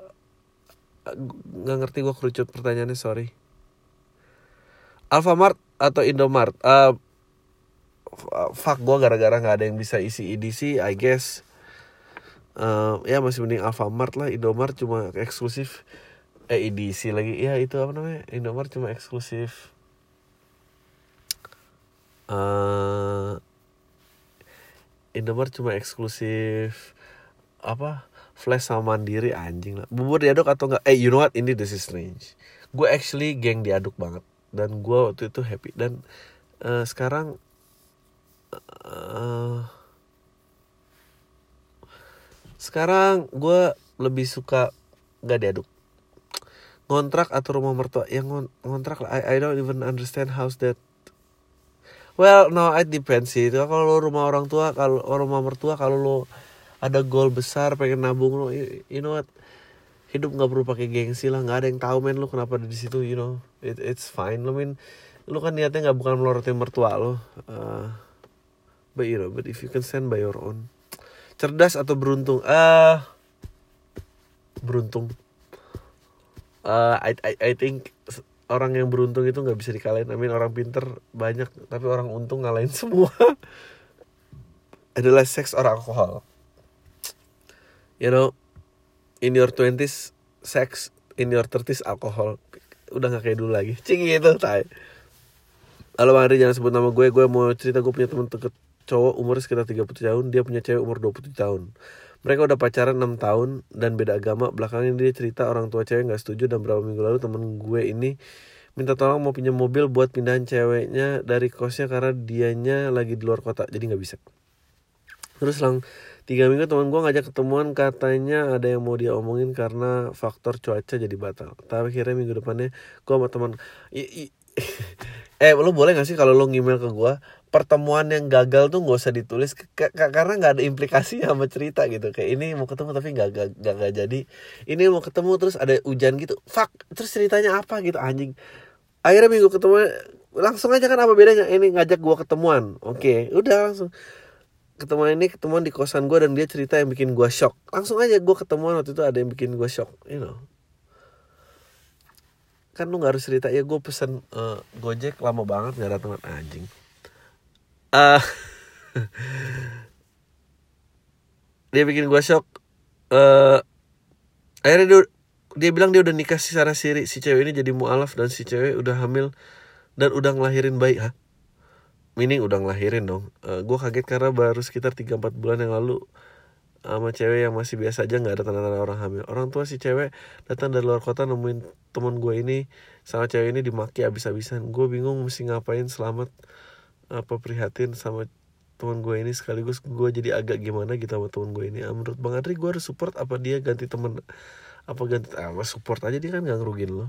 nggak ngerti gue kerucut pertanyaannya sorry. Alfamart atau Indomart? Uh, fuck gue gara-gara nggak ada yang bisa isi edisi I guess. Uh, ya masih mending Alfamart lah. Indomart cuma eksklusif. Eh edisi lagi. Ya itu apa namanya? Indomart cuma eksklusif. Uh, Indomaret cuma eksklusif apa flash sama mandiri anjing lah. Bubur diaduk atau enggak eh you know what? Ini this is strange. Gue actually geng diaduk banget. Dan gue waktu itu happy. Dan eh, sekarang eh, sekarang gue lebih suka gak diaduk. Ngontrak atau rumah mertua? Yang ngon- ngontrak lah. I, I don't even understand how's that well no it depends sih. Kalau lo rumah orang tua kalau rumah mertua kalau lo ada goal besar pengen nabung lo you, know what? Hidup nggak perlu pakai gengsi lah. Nggak ada yang tahu men lo kenapa ada di situ you know? It, it's fine. Lo min lo kan niatnya nggak bukan melorotin mertua lo. Uh, but you know but if you can stand by your own. Cerdas atau beruntung? Ah beruntung. Uh, I, I I think orang yang beruntung itu nggak bisa dikalahin. Mean orang pinter banyak, tapi orang untung ngalahin *laughs* semua. Adalah seks or alkohol. You know, in your twenties sex, in your thirties alkohol. Udah nggak kayak dulu lagi. Cing gitu, tay. Halo Bang Andri, jangan sebut nama gue. Gue mau cerita gue punya teman deket cowok umur sekitar 30 tahun. Dia punya cewek umur 27 tahun. Mereka udah pacaran 6 tahun dan beda agama. Belakangan dia cerita orang tua cewek nggak setuju dan berapa minggu lalu temen gue ini minta tolong mau pinjam mobil buat pindahan ceweknya dari kosnya karena dianya lagi di luar kota jadi nggak bisa. Terus selang tiga minggu teman gue ngajak ketemuan katanya ada yang mau dia omongin karena faktor cuaca jadi batal. Tapi akhirnya minggu depannya gue sama teman *laughs* eh lo boleh gak sih kalau lo ngemail ke gue pertemuan yang gagal tuh nggak usah ditulis karena nggak ada implikasi sama cerita gitu. Kayak ini mau ketemu tapi nggak nggak nggak jadi. Ini mau ketemu terus ada hujan gitu. Fuck terus ceritanya apa gitu anjing? Akhirnya minggu ketemu langsung aja kan apa bedanya? Ini ngajak gua ketemuan. Oke udah langsung. Ketemuan ini ketemuan di kosan gue dan dia cerita yang bikin gua shock. Langsung aja gua ketemuan waktu itu ada yang bikin gua shock you know. Kan lu nggak harus cerita. Ya gue pesen eh, gojek lama banget nggak datang anjing ah dia bikin gue shock. Eh akhirnya dia, dia bilang dia udah nikah secara siri si cewek ini jadi mualaf dan si cewek udah hamil dan udah ngelahirin bayi ha meaning udah ngelahirin dong. Gue kaget karena baru sekitar 3-4 bulan yang lalu sama cewek yang masih biasa aja nggak ada tanda-tanda orang hamil. Orang tua si cewek datang dari luar kota nemuin teman gue ini sama cewek ini dimaki abis-abisan gue bingung mesti ngapain selamat apa prihatin sama teman gue ini sekaligus gue jadi agak gimana gitu sama teman gue ini. Ah, menurut bang Adri gue harus support apa dia ganti temen? Apa ganti? Apa support aja dia kan gak ngerugin lo.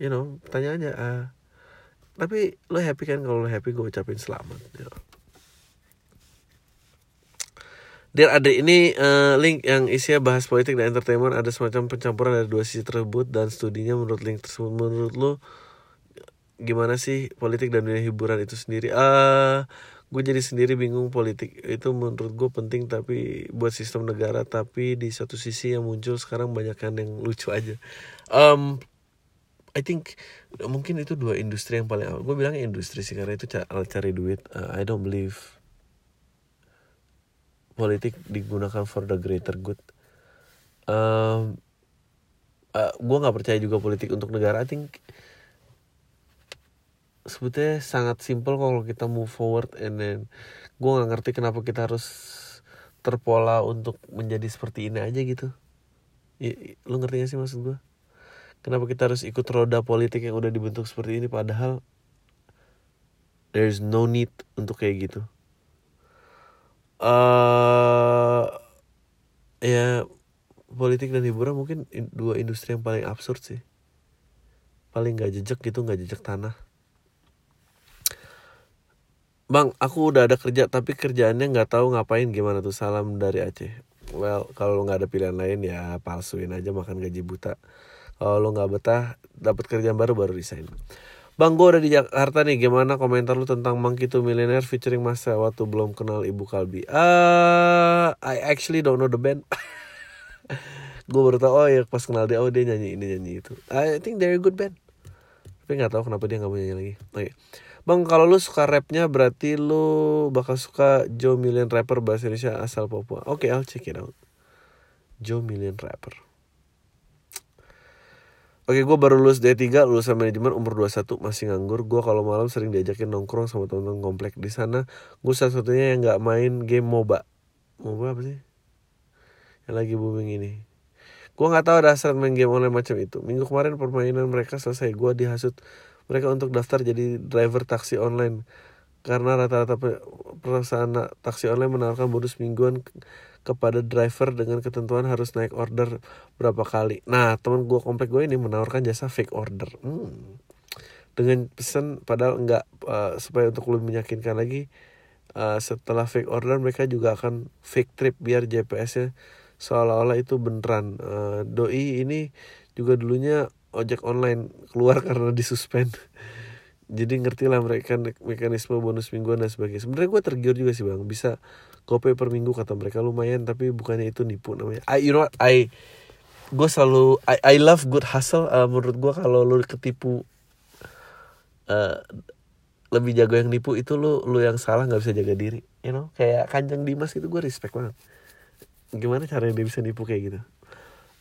You know pertanyaannya ah. Tapi lo happy kan kalau lo happy gue ucapin selamat you know. Dir ada ini eh, link yang isinya bahas politik dan entertainment ada semacam pencampuran dari dua sisi tersebut dan studinya menurut link tersebut. Menurut lo gimana sih politik dan dunia hiburan itu sendiri? Ah gue jadi sendiri bingung politik itu menurut gue penting tapi buat sistem negara tapi di satu sisi yang muncul sekarang banyak yang lucu aja. Um, I think mungkin itu dua industri yang paling gue bilangnya industri sih karena itu ca- alat cari duit. Uh, I don't believe politik digunakan for the greater good. Um, uh, gue nggak percaya juga politik untuk negara. I think sebetulnya sangat simple kalau kita move forward and then gue nggak ngerti kenapa kita harus terpola untuk menjadi seperti ini aja gitu. I- lu ngerti gak sih maksud gue kenapa kita harus ikut roda politik yang udah dibentuk seperti ini padahal there's no need untuk kayak gitu? Eh ya politik dan hiburan mungkin in- dua industri yang paling absurd sih. Paling nggak jejak gitu nggak jejak tanah Bang, aku udah ada kerja tapi kerjaannya nggak tahu ngapain gimana tuh salam dari Aceh. Well, kalau lo nggak ada pilihan lain ya palsuin aja makan gaji buta. Kalau lo nggak betah, dapat kerjaan baru baru resign. Bang, gue udah di Jakarta nih. Gimana komentar lu tentang Monkey to Millionaire featuring Mas waktu belum kenal Ibu Kalbi? Ah, I actually don't know the band. *laughs* gue baru tau oh ya pas kenal dia oh dia nyanyi ini nyanyi itu. I think they're a good band. Tapi nggak tahu kenapa dia nggak mau nyanyi lagi. Oke. Bang, kalau lu suka rapnya berarti lu bakal suka Joe Million rapper bahasa Indonesia asal Papua. Oke, I'll check it out. Joe Million rapper. Oke, gue baru lulus D3, lulusan manajemen umur 21, masih nganggur. Gue kalau malam sering diajakin nongkrong sama temen-temen komplek di sana. Gue satu-satunya yang nggak main game MOBA. Mobile apa sih? Yang lagi booming ini. Gua nggak tahu dasar main game online macam itu. Minggu kemarin permainan mereka selesai. Gua dihasut mereka untuk daftar jadi driver taksi online karena rata-rata pe- perusahaan taksi online menawarkan bonus mingguan ke- kepada driver dengan ketentuan harus naik order berapa kali. Nah, teman gua komplek gue ini menawarkan jasa fake order. Hmm. Dengan pesan padahal enggak eh, supaya untuk lebih meyakinkan lagi eh, setelah fake order mereka juga akan fake trip biar GPS-nya seolah-olah itu beneran. Eh, doi ini juga dulunya ojek online keluar karena disuspend. *laughs* Jadi ngerti lah mereka mekanisme bonus mingguan dan sebagainya. Sebenarnya gue tergiur juga sih bang, bisa gope per minggu kata mereka lumayan, tapi bukannya itu nipu namanya. I, you know what? I gue selalu I, I love good hustle. Uh, menurut gue kalau lu ketipu uh, lebih jago yang nipu itu lu lu yang salah nggak bisa jaga diri, you know? Kayak Kanjeng Dimas itu gue respect banget. Gimana caranya dia bisa nipu kayak gitu?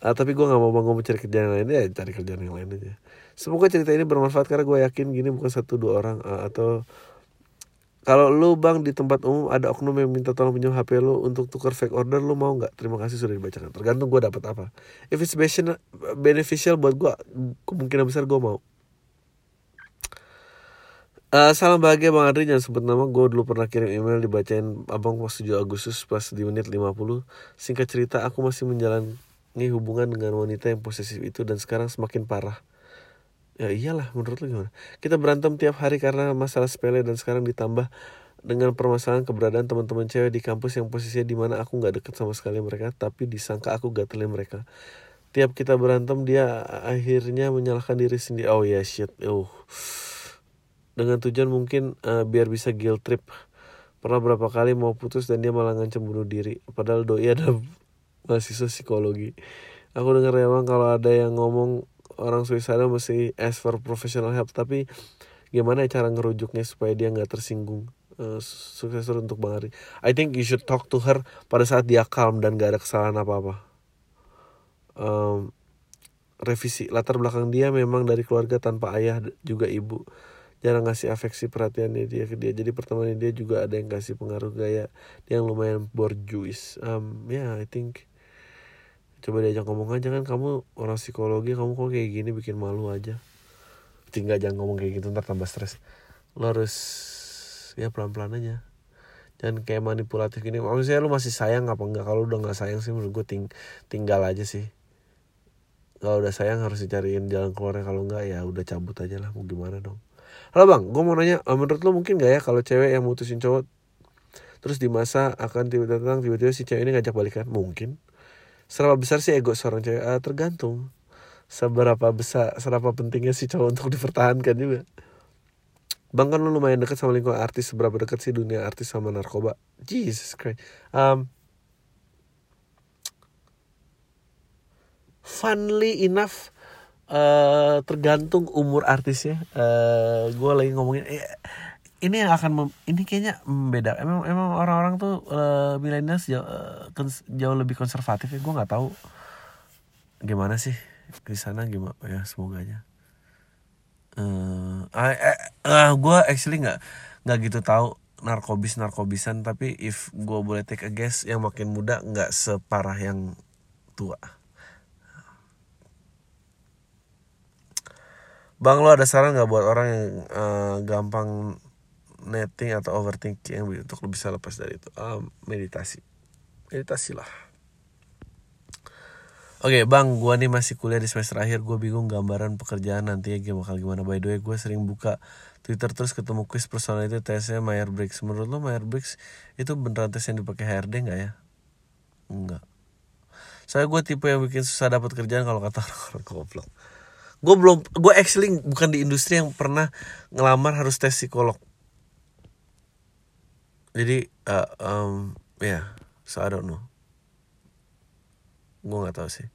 Ah, tapi gue gak mau mau cari kerjaan yang lain ya cari kerjaan yang lain aja. Semoga cerita ini bermanfaat karena gue yakin gini bukan satu dua orang ah, atau kalau lu bang di tempat umum ada oknum yang minta tolong pinjam HP lu untuk tukar fake order lu mau nggak? Terima kasih sudah dibacakan. Tergantung gue dapat apa. If it's beneficial, buat gue, kemungkinan besar gue mau. Eh, salam bahagia Bang Adri jangan sebut nama Gue dulu pernah kirim email dibacain Abang pas 7 Agustus pas di menit 50 Singkat cerita aku masih menjalani hubungan dengan wanita yang posesif itu Dan sekarang semakin parah. Ya iyalah menurut lu gimana? Kita berantem tiap hari karena masalah sepele Dan sekarang ditambah dengan permasalahan keberadaan teman-teman cewek di kampus yang posisinya di mana aku nggak deket sama sekali mereka Tapi disangka aku gatelin mereka. Tiap kita berantem dia akhirnya menyalahkan diri sendiri. Oh ya shit. Oh dengan tujuan mungkin eh, biar bisa guilt trip. Pernah berapa kali mau putus dan dia malah ngancam bunuh diri. Padahal doi ada mahasiswa psikologi. Aku dengar bang kalau ada yang ngomong orang suicidal mesti ask for professional help tapi gimana ya cara ngerujuknya supaya dia nggak tersinggung? Eh, sukses terus untuk bang Ari. I think you should talk to her pada saat dia calm dan gak ada kesalahan apa-apa. Em, revisi latar belakang dia memang dari keluarga tanpa ayah juga ibu. Jarang ngasih afeksi perhatiannya dia ke dia. Jadi pertemanan dia juga ada yang kasih pengaruh gaya dia yang lumayan borjuis. Um, ya yeah, I think coba diajak ngomong aja kan kamu orang psikologi kamu kok kayak gini bikin malu aja. Tinggal jangan ngomong kayak gitu ntar tambah stres. Lo harus ya pelan pelan aja. Jangan kayak manipulatif gini. Maksudnya lu masih sayang apa enggak kalau udah nggak sayang sih menurut gue ting tinggal aja sih. Kalau udah sayang harus dicariin jalan keluarnya. Kalau enggak ya udah cabut aja lah. Mau gimana dong? Halo bang, gue mau nanya, eh, menurut lo mungkin gak ya kalau cewek yang mutusin cowok terus di masa akan tiba-tiba tiba-tiba si cewek ini ngajak balikan? Mungkin. Seberapa besar sih ego seorang cewek? Eh, tergantung. Seberapa besar, seberapa pentingnya si cowok untuk dipertahankan juga. Bang kan lu lumayan dekat sama lingkungan artis, seberapa dekat sih dunia artis sama narkoba? Jesus Christ. Um, funnily enough eh tergantung umur artisnya. eh gue lagi ngomongin eh, ini yang akan mem- ini kayaknya beda. Emang emang orang-orang tuh eh, millennials jauh, kons- jauh lebih konservatif ya. Gue nggak tahu gimana sih di sana gimana ya semoga aja. Eh, eh, eh, gue actually nggak nggak gitu tahu narkobis narkobisan tapi if gue boleh take a guess yang makin muda nggak separah yang tua. Bang lo ada saran nggak buat orang yang eh, gampang netting atau overthinking untuk lo bisa lepas dari itu? Um, meditasi, meditasi lah. Oke bang, gua nih masih kuliah di semester akhir. Gue bingung gambaran pekerjaan nantinya gimana bakal gimana. By the way, gue sering buka Twitter terus ketemu quiz personal itu tesnya Mayer Briggs. Menurut lo Mayer Briggs itu beneran tes yang dipakai HRD nggak ya? Enggak Saya gue tipe yang bikin susah dapat kerjaan kalau kata *laughs* orang-orang goblok. Gue belum, gue actually bukan di industri yang pernah ngelamar harus tes psikolog Jadi, uh, um, ya, yeah, so I don't know. Gue nggak tahu sih.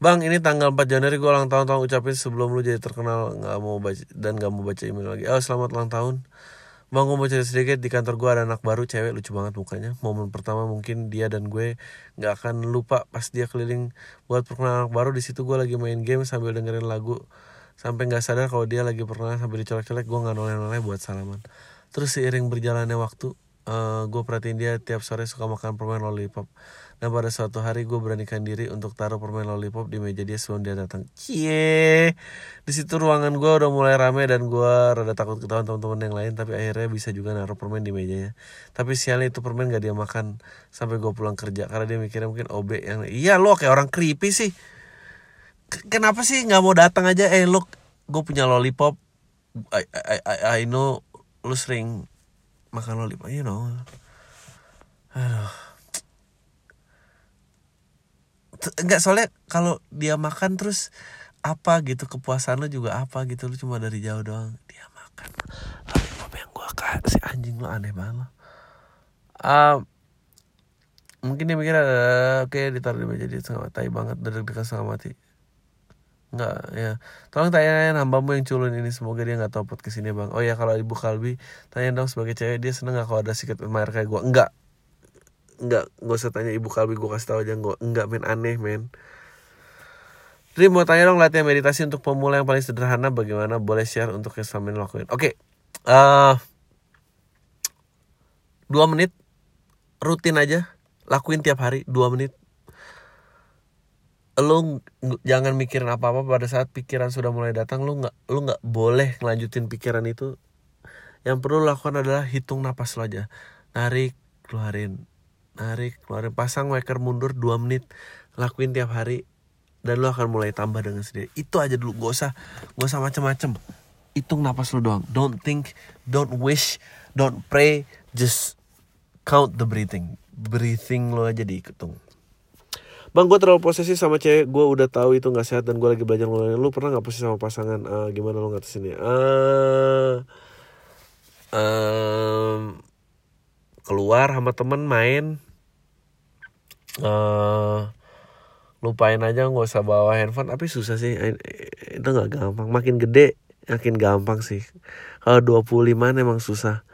Bang ini tanggal 4 Januari gue ulang tahun tahun ucapin sebelum lu jadi terkenal nggak mau baca dan nggak mau baca email lagi. Oh selamat ulang tahun. Bang gue mau cerita sedikit. Di kantor gue ada anak baru cewek lucu banget mukanya. Momen pertama mungkin dia dan gue nggak akan lupa pas dia keliling buat perkenalan anak baru. Di situ gue lagi main game sambil dengerin lagu. Sampai nggak sadar kalau dia lagi pernah sambil dicolek-colek gue nggak noleh-noleh buat salaman. Terus seiring berjalannya waktu eh gue perhatiin dia tiap sore suka makan permen lollipop. Dan pada suatu hari gue beranikan diri untuk taruh permen lollipop di meja dia sebelum dia datang. Cie. Di situ ruangan gue udah mulai rame dan gue rada takut ketahuan teman-teman yang lain tapi akhirnya bisa juga naruh permen di mejanya. Tapi sialnya itu permen gak dia makan sampai gue pulang kerja karena dia mikirnya mungkin OB yang iya lo kayak orang creepy sih. Kenapa sih nggak mau datang aja? Eh lo gue punya lollipop. I, I, I, I know lu sering makan lollipop you know. Aduh. Enggak soalnya kalau dia makan terus apa gitu kepuasan lu juga apa gitu lu cuma dari jauh doang. Dia makan. Lollipop yang gua kasih anjing lu aneh banget lo Ah, mungkin dia mikir ada oke ditaruh di meja dia setengah tai banget dari dekat setengah mati Enggak ya. Tolong tanyain hambamu yang culun ini Semoga dia gak tahu podcast ini bang. Oh ya kalau ibu Kalbi Tanya dong sebagai cewek Dia seneng gak kalau ada secret admirer kayak gue Enggak. Enggak Gak usah tanya ibu Kalbi Gue kasih tahu aja gue Enggak men aneh men. Dream mau tanya dong latihan meditasi untuk pemula yang paling sederhana Bagaimana? Boleh share untuk yang selama ini lakuin. Oke eh Dua menit Rutin aja Lakuin tiap hari Dua menit lu ng- jangan mikirin apa-apa pada saat pikiran sudah mulai datang lu nggak lu nggak boleh ngelanjutin pikiran itu. Yang perlu lu lakukan adalah hitung napas lo aja. Narik keluarin. Narik keluarin. Pasang waker mundur 2 menit. Lakuin tiap hari. Dan lu akan mulai tambah dengan sendiri. Itu aja dulu. Gak usah gak usah macem-macem. Hitung napas lu doang. Don't think don't wish don't pray. Just count the breathing. Breathing lo aja dihitung Bang gue terlalu posesif sama cewek. Gue udah tahu itu gak sehat Dan gue lagi belajar ngeluarin Lu pernah gak posesif sama pasangan? Eh, Gimana lu ngatasinnya Eh, em, Keluar sama temen main. Eh lupain aja nggak usah bawa handphone. Tapi susah sih. Itu nggak gampang. Makin gede makin gampang sih. Kalau 25 emang susah.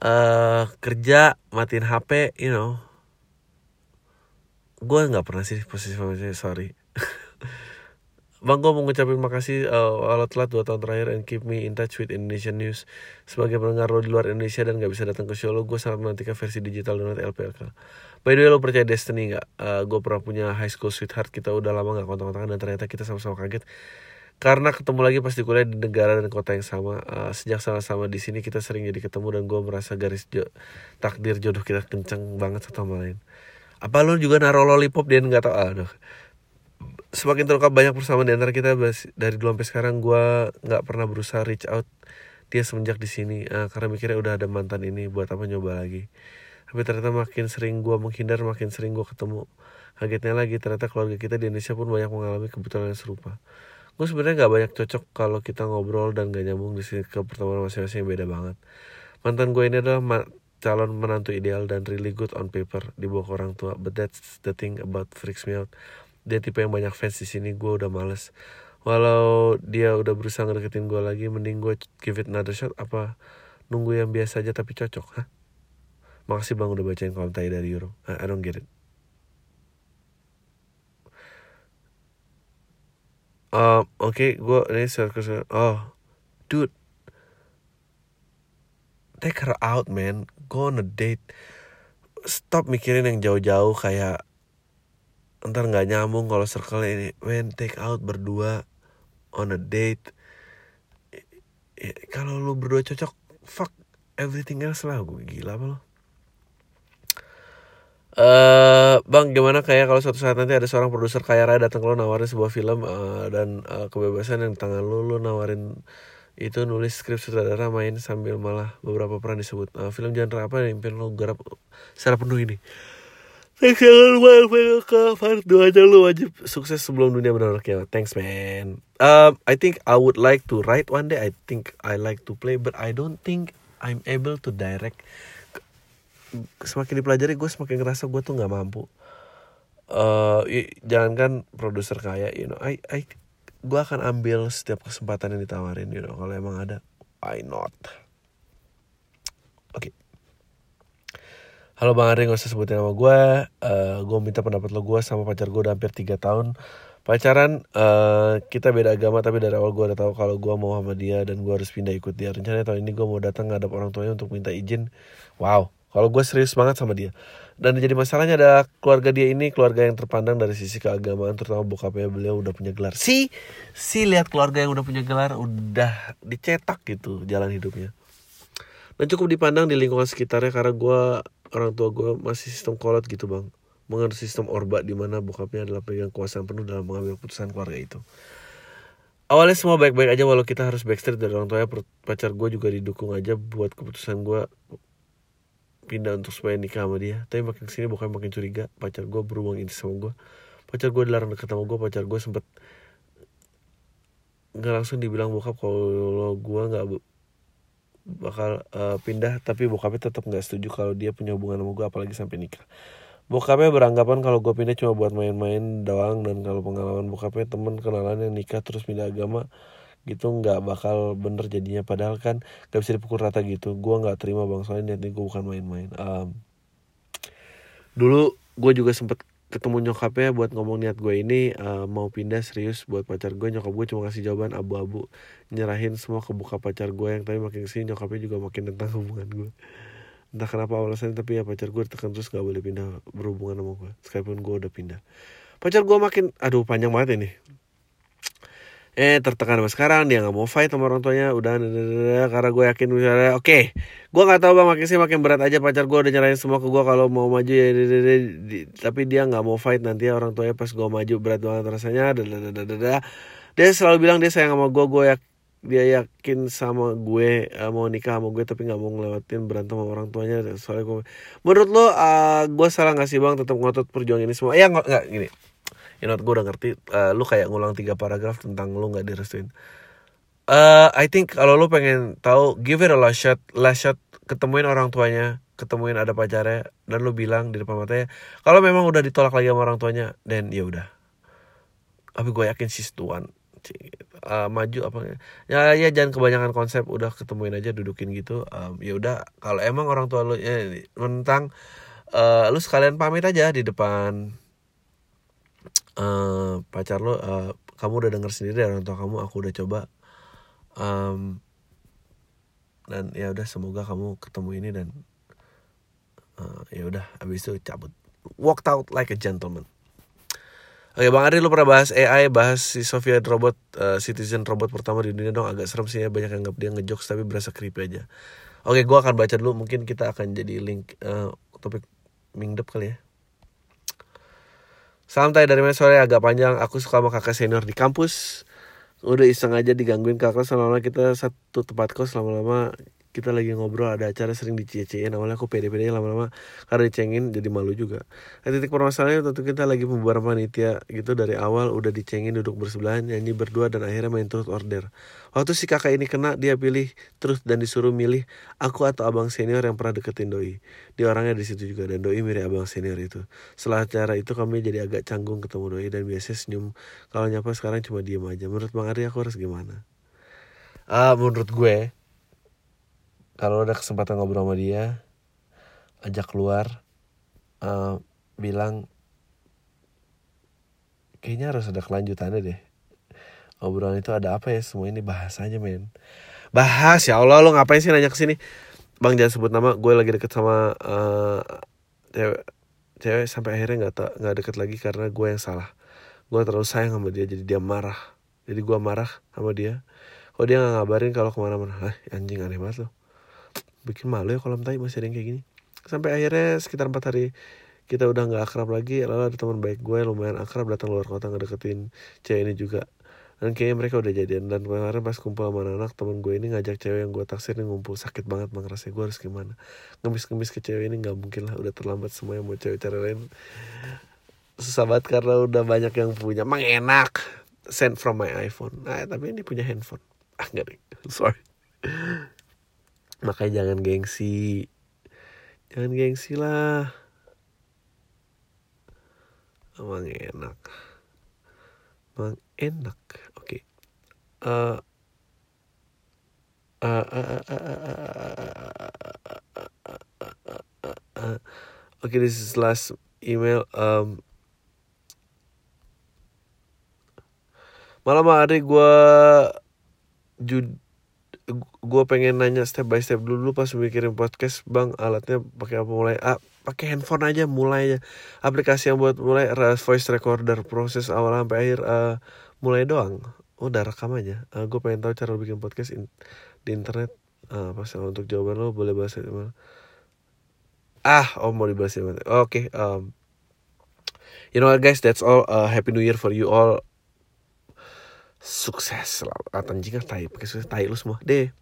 Eh kerja matiin HP you know gue nggak pernah sih posisi cewek sorry. *laughs* Bang gue mau ngucapin makasih uh, walau telat 2 tahun terakhir and keep me in touch with Indonesian News. Sebagai pendengar lo di luar Indonesia dan gak bisa datang ke show lo Gue sangat menantikan versi digital donat LPLK By the way lo percaya Destiny gak? Uh, gue pernah punya high school sweetheart Kita udah lama gak kontak-kontakan dan ternyata kita sama-sama kaget. Karena ketemu lagi pasti kuliah di negara dan kota yang sama. Uh, sejak sama-sama di sini kita sering jadi ketemu dan gue merasa garis jo takdir jodoh kita kenceng banget satu sama lain apa lu juga naruh lollipop dia nggak tahu. Aduh. Semakin terungkap banyak persamaan di antara kita dari dulu sampai sekarang gue nggak pernah berusaha reach out dia semenjak di sini eh, karena mikirnya udah ada mantan ini buat apa nyoba lagi. Tapi ternyata makin sering gue menghindar makin sering gue ketemu. Kagetnya lagi ternyata keluarga kita di Indonesia pun banyak mengalami kebetulan yang serupa. Gue sebenarnya nggak banyak cocok kalau kita ngobrol dan gak nyambung di sini ke pertemuan masing-masing yang beda banget. Mantan gue ini adalah calon menantu ideal dan really good on paper. Di bawah orang tua but that's the thing about freaks me out. Dia tipe yang banyak fans di sini gue udah males. Walau dia udah berusaha ngedeketin gue lagi mending gue give it another shot. Apa nunggu yang biasa aja tapi cocok hah? Makasih bang udah bacain kontai dari Euro I, don't get it. Um, Oke, gue ini circus. Oh, dude, take her out, man. Go on a date. Stop mikirin yang jauh-jauh kayak ntar nggak nyambung kalau circle ini. Man, take out berdua on a date. Ya, kalau lu berdua cocok, fuck everything else lah. Gue gila apa lo? Eh, bang, gimana kayak kalau suatu saat nanti ada seorang produser kaya raya datang lo nawarin sebuah film eh, dan eh, kebebasan yang di tangan lo, lo nawarin itu nulis skrip sutradara main sambil malah beberapa peran disebut. Eh, film genre apa yang impian lo garap secara penuh ini? Thanks jangan lupa ke part 2 aja lu wajib sukses sebelum dunia benar kiamat. Thanks man. Um, I think I would like to write one day. I think I like to play, but I don't think I'm able to direct semakin dipelajari gue semakin ngerasa gue tuh nggak mampu eh jangankan produser kaya you know I I gue akan ambil setiap kesempatan yang ditawarin you know. Kalau emang ada why not? Oke. Halo bang Ari gak usah sebutin nama gue Eh gue minta pendapat lo gue sama pacar gue udah hampir 3 tahun. Pacaran eh kita beda agama tapi dari awal gue udah tahu kalau gue mau sama dia dan gue harus pindah ikut dia. Rencananya tahun ini gue mau datang ngadap orang tuanya untuk minta izin. Wow kalau gue serius banget sama dia dan jadi masalahnya adalah keluarga dia ini keluarga yang terpandang dari sisi keagamaan terutama bokapnya beliau udah punya gelar. Si si lihat keluarga yang udah punya gelar udah dicetak gitu jalan hidupnya. Dan cukup dipandang di lingkungan sekitarnya karena gue orang tua gue masih sistem kolot gitu bang. Mengenai sistem orba di mana bokapnya adalah pegang kuasa penuh dalam mengambil keputusan keluarga itu. Awalnya semua baik-baik aja walau kita harus backstreet dari orang tuanya pacar gue juga didukung aja buat keputusan gue pindah untuk supaya nikah sama dia. Tapi makin ke sini bukan makin curiga. Pacar gue berhubung ini sama gue pacar gue dilarang deket sama gue pacar gue sempet nggak langsung dibilang bokap kalau gue nggak bakal uh, pindah. Tapi bokapnya tetap nggak setuju kalau dia punya hubungan sama gue apalagi sampai nikah. Bokapnya beranggapan kalau gue pindah cuma buat main-main doang. Dan kalau pengalaman bokapnya temen kenalan yang nikah terus pindah agama gitu nggak bakal bener jadinya. Padahal kan gak bisa dipukul rata gitu. Gue nggak terima bang. Soalnya niatnya gue bukan main-main. Um, dulu gue juga sempet ketemu nyokapnya buat ngomong niat gue ini uh, mau pindah serius buat pacar gue nyokap gue cuma kasih jawaban abu-abu nyerahin semua ke buka pacar gue yang tapi makin ke sini nyokapnya juga makin tentang *laughs* hubungan gue entah kenapa alasannya tapi ya pacar gue tekan terus gak boleh pindah berhubungan sama gue sekalipun gue udah pindah. Pacar gue makin aduh panjang banget ini eh tertekan sama sekarang dia nggak mau fight sama orang tuanya udah karena gue yakin misalnya oke okay. gue nggak tahu bang makin sih makin berat aja pacar gue udah nyerahin semua ke gue kalau mau maju ya tapi dia nggak mau fight nanti ya orang tuanya pas gue maju berat banget rasanya dia selalu bilang dia sayang sama gue gue yakin dia yakin sama gue uh, mau nikah sama gue tapi nggak mau ngelewatin berantem sama orang tuanya soalnya gue menurut lo uh, gue salah nggak sih bang tetap ngotot perjuangan ini semua ya nggak gini you know, gue udah ngerti uh, lu kayak ngulang tiga paragraf tentang lu nggak direstuin. Uh, I think kalau lu pengen tahu give it a last shot last shot ketemuin orang tuanya ketemuin ada pacarnya dan lu bilang di depan matanya kalau memang udah ditolak lagi sama orang tuanya dan ya udah. Tapi gue yakin the one uh, maju apa ya ya jangan kebanyakan konsep udah ketemuin aja dudukin gitu. Um, ya udah kalau emang orang tua lu ya, mentang uh, lu sekalian pamit aja di depan uh, pacar lu uh, kamu udah denger sendiri dari orang tua kamu aku udah coba. Um, dan ya udah semoga kamu ketemu ini dan uh, ya udah abis itu cabut. Walked out like a gentleman. Oke Bang Ari lu pernah bahas AI, bahas si Sofia robot, uh, citizen robot pertama di dunia dong. Agak serem sih ya banyak yang nggak dia ngejokes tapi berasa creepy aja. Oke gua akan baca dulu. Mungkin kita akan jadi link uh, topik mingdep kali ya. Santai dari mana? Sore agak panjang, aku suka sama kakak senior di kampus. Udah iseng aja digangguin kakak selama kita satu tempat kos lama-lama kita lagi ngobrol ada acara sering dicecein awalnya aku pede-pede lama-lama karena dicengin jadi malu juga. Nah, titik permasalahannya tentu kita lagi pembubaran panitia gitu dari awal udah dicengin duduk bersebelahan nyanyi berdua dan akhirnya main terus order. Waktu si kakak ini kena dia pilih terus dan disuruh milih aku atau abang senior yang pernah deketin doi. Dia orangnya di situ juga dan doi mirip abang senior itu. Setelah acara itu kami jadi agak canggung ketemu doi dan biasanya senyum. Kalau nyapa sekarang cuma diem aja. Menurut bang Ari aku harus gimana? Ah, menurut gue kalau ada kesempatan ngobrol sama dia ajak keluar uh, bilang kayaknya harus ada kelanjutannya deh. Obrolan itu ada apa ya? Semua ini bahasanya men. Bahas? Ya Allah lo ngapain sih nanya ke sini? Bang jangan sebut nama. Gue lagi deket sama uh, cewek cewek sampai akhirnya nggak nggak deket lagi karena gue yang salah. Gue terlalu sayang sama dia jadi dia marah. Jadi gue marah sama dia. Kalau dia nggak ngabarin kalau ke mana-mana? Anjing aneh banget loh bikin malu ya kolam tai masih ada yang kayak gini. Sampai akhirnya sekitar empat hari kita udah nggak akrab lagi lalu ada teman baik gue lumayan akrab datang luar kota ngedeketin cewek ini juga. Dan kayaknya mereka udah jadian. Dan kemarin pas kumpul sama anak-anak temen gue ini ngajak cewek yang gue taksir nih ngumpul. Sakit banget bang rasanya gue harus gimana? Ngemis-ngemis ke cewek ini nggak mungkin lah udah terlambat semua yang mau cewek cewek lain. Susah banget karena udah banyak yang punya. Mang enak. Send from my iPhone. Nah tapi ini punya handphone. Ah *laughs* sorry makanya jangan gengsi jangan gengsi lah emang enak emang enak oke oke this is last email um, malam hari gue jud gue pengen nanya step by step dulu pas mikirin podcast bang alatnya pakai apa? Mulai ah pakai handphone aja mulai aja. Aplikasi yang buat mulai ra- voice recorder proses awal sampai akhir eh, mulai doang. Udah rekam aja. Gue pengen tahu cara bikin podcast in- di internet. Eh, pas untuk jawaban lo boleh bahas di mana? Ah oh mau dibahas di mana? Oke um, you know what guys? That's all. Uh, happy new year for you all sukses selalu. Ah, anjing tai pakai sukses tai lu semua. Deh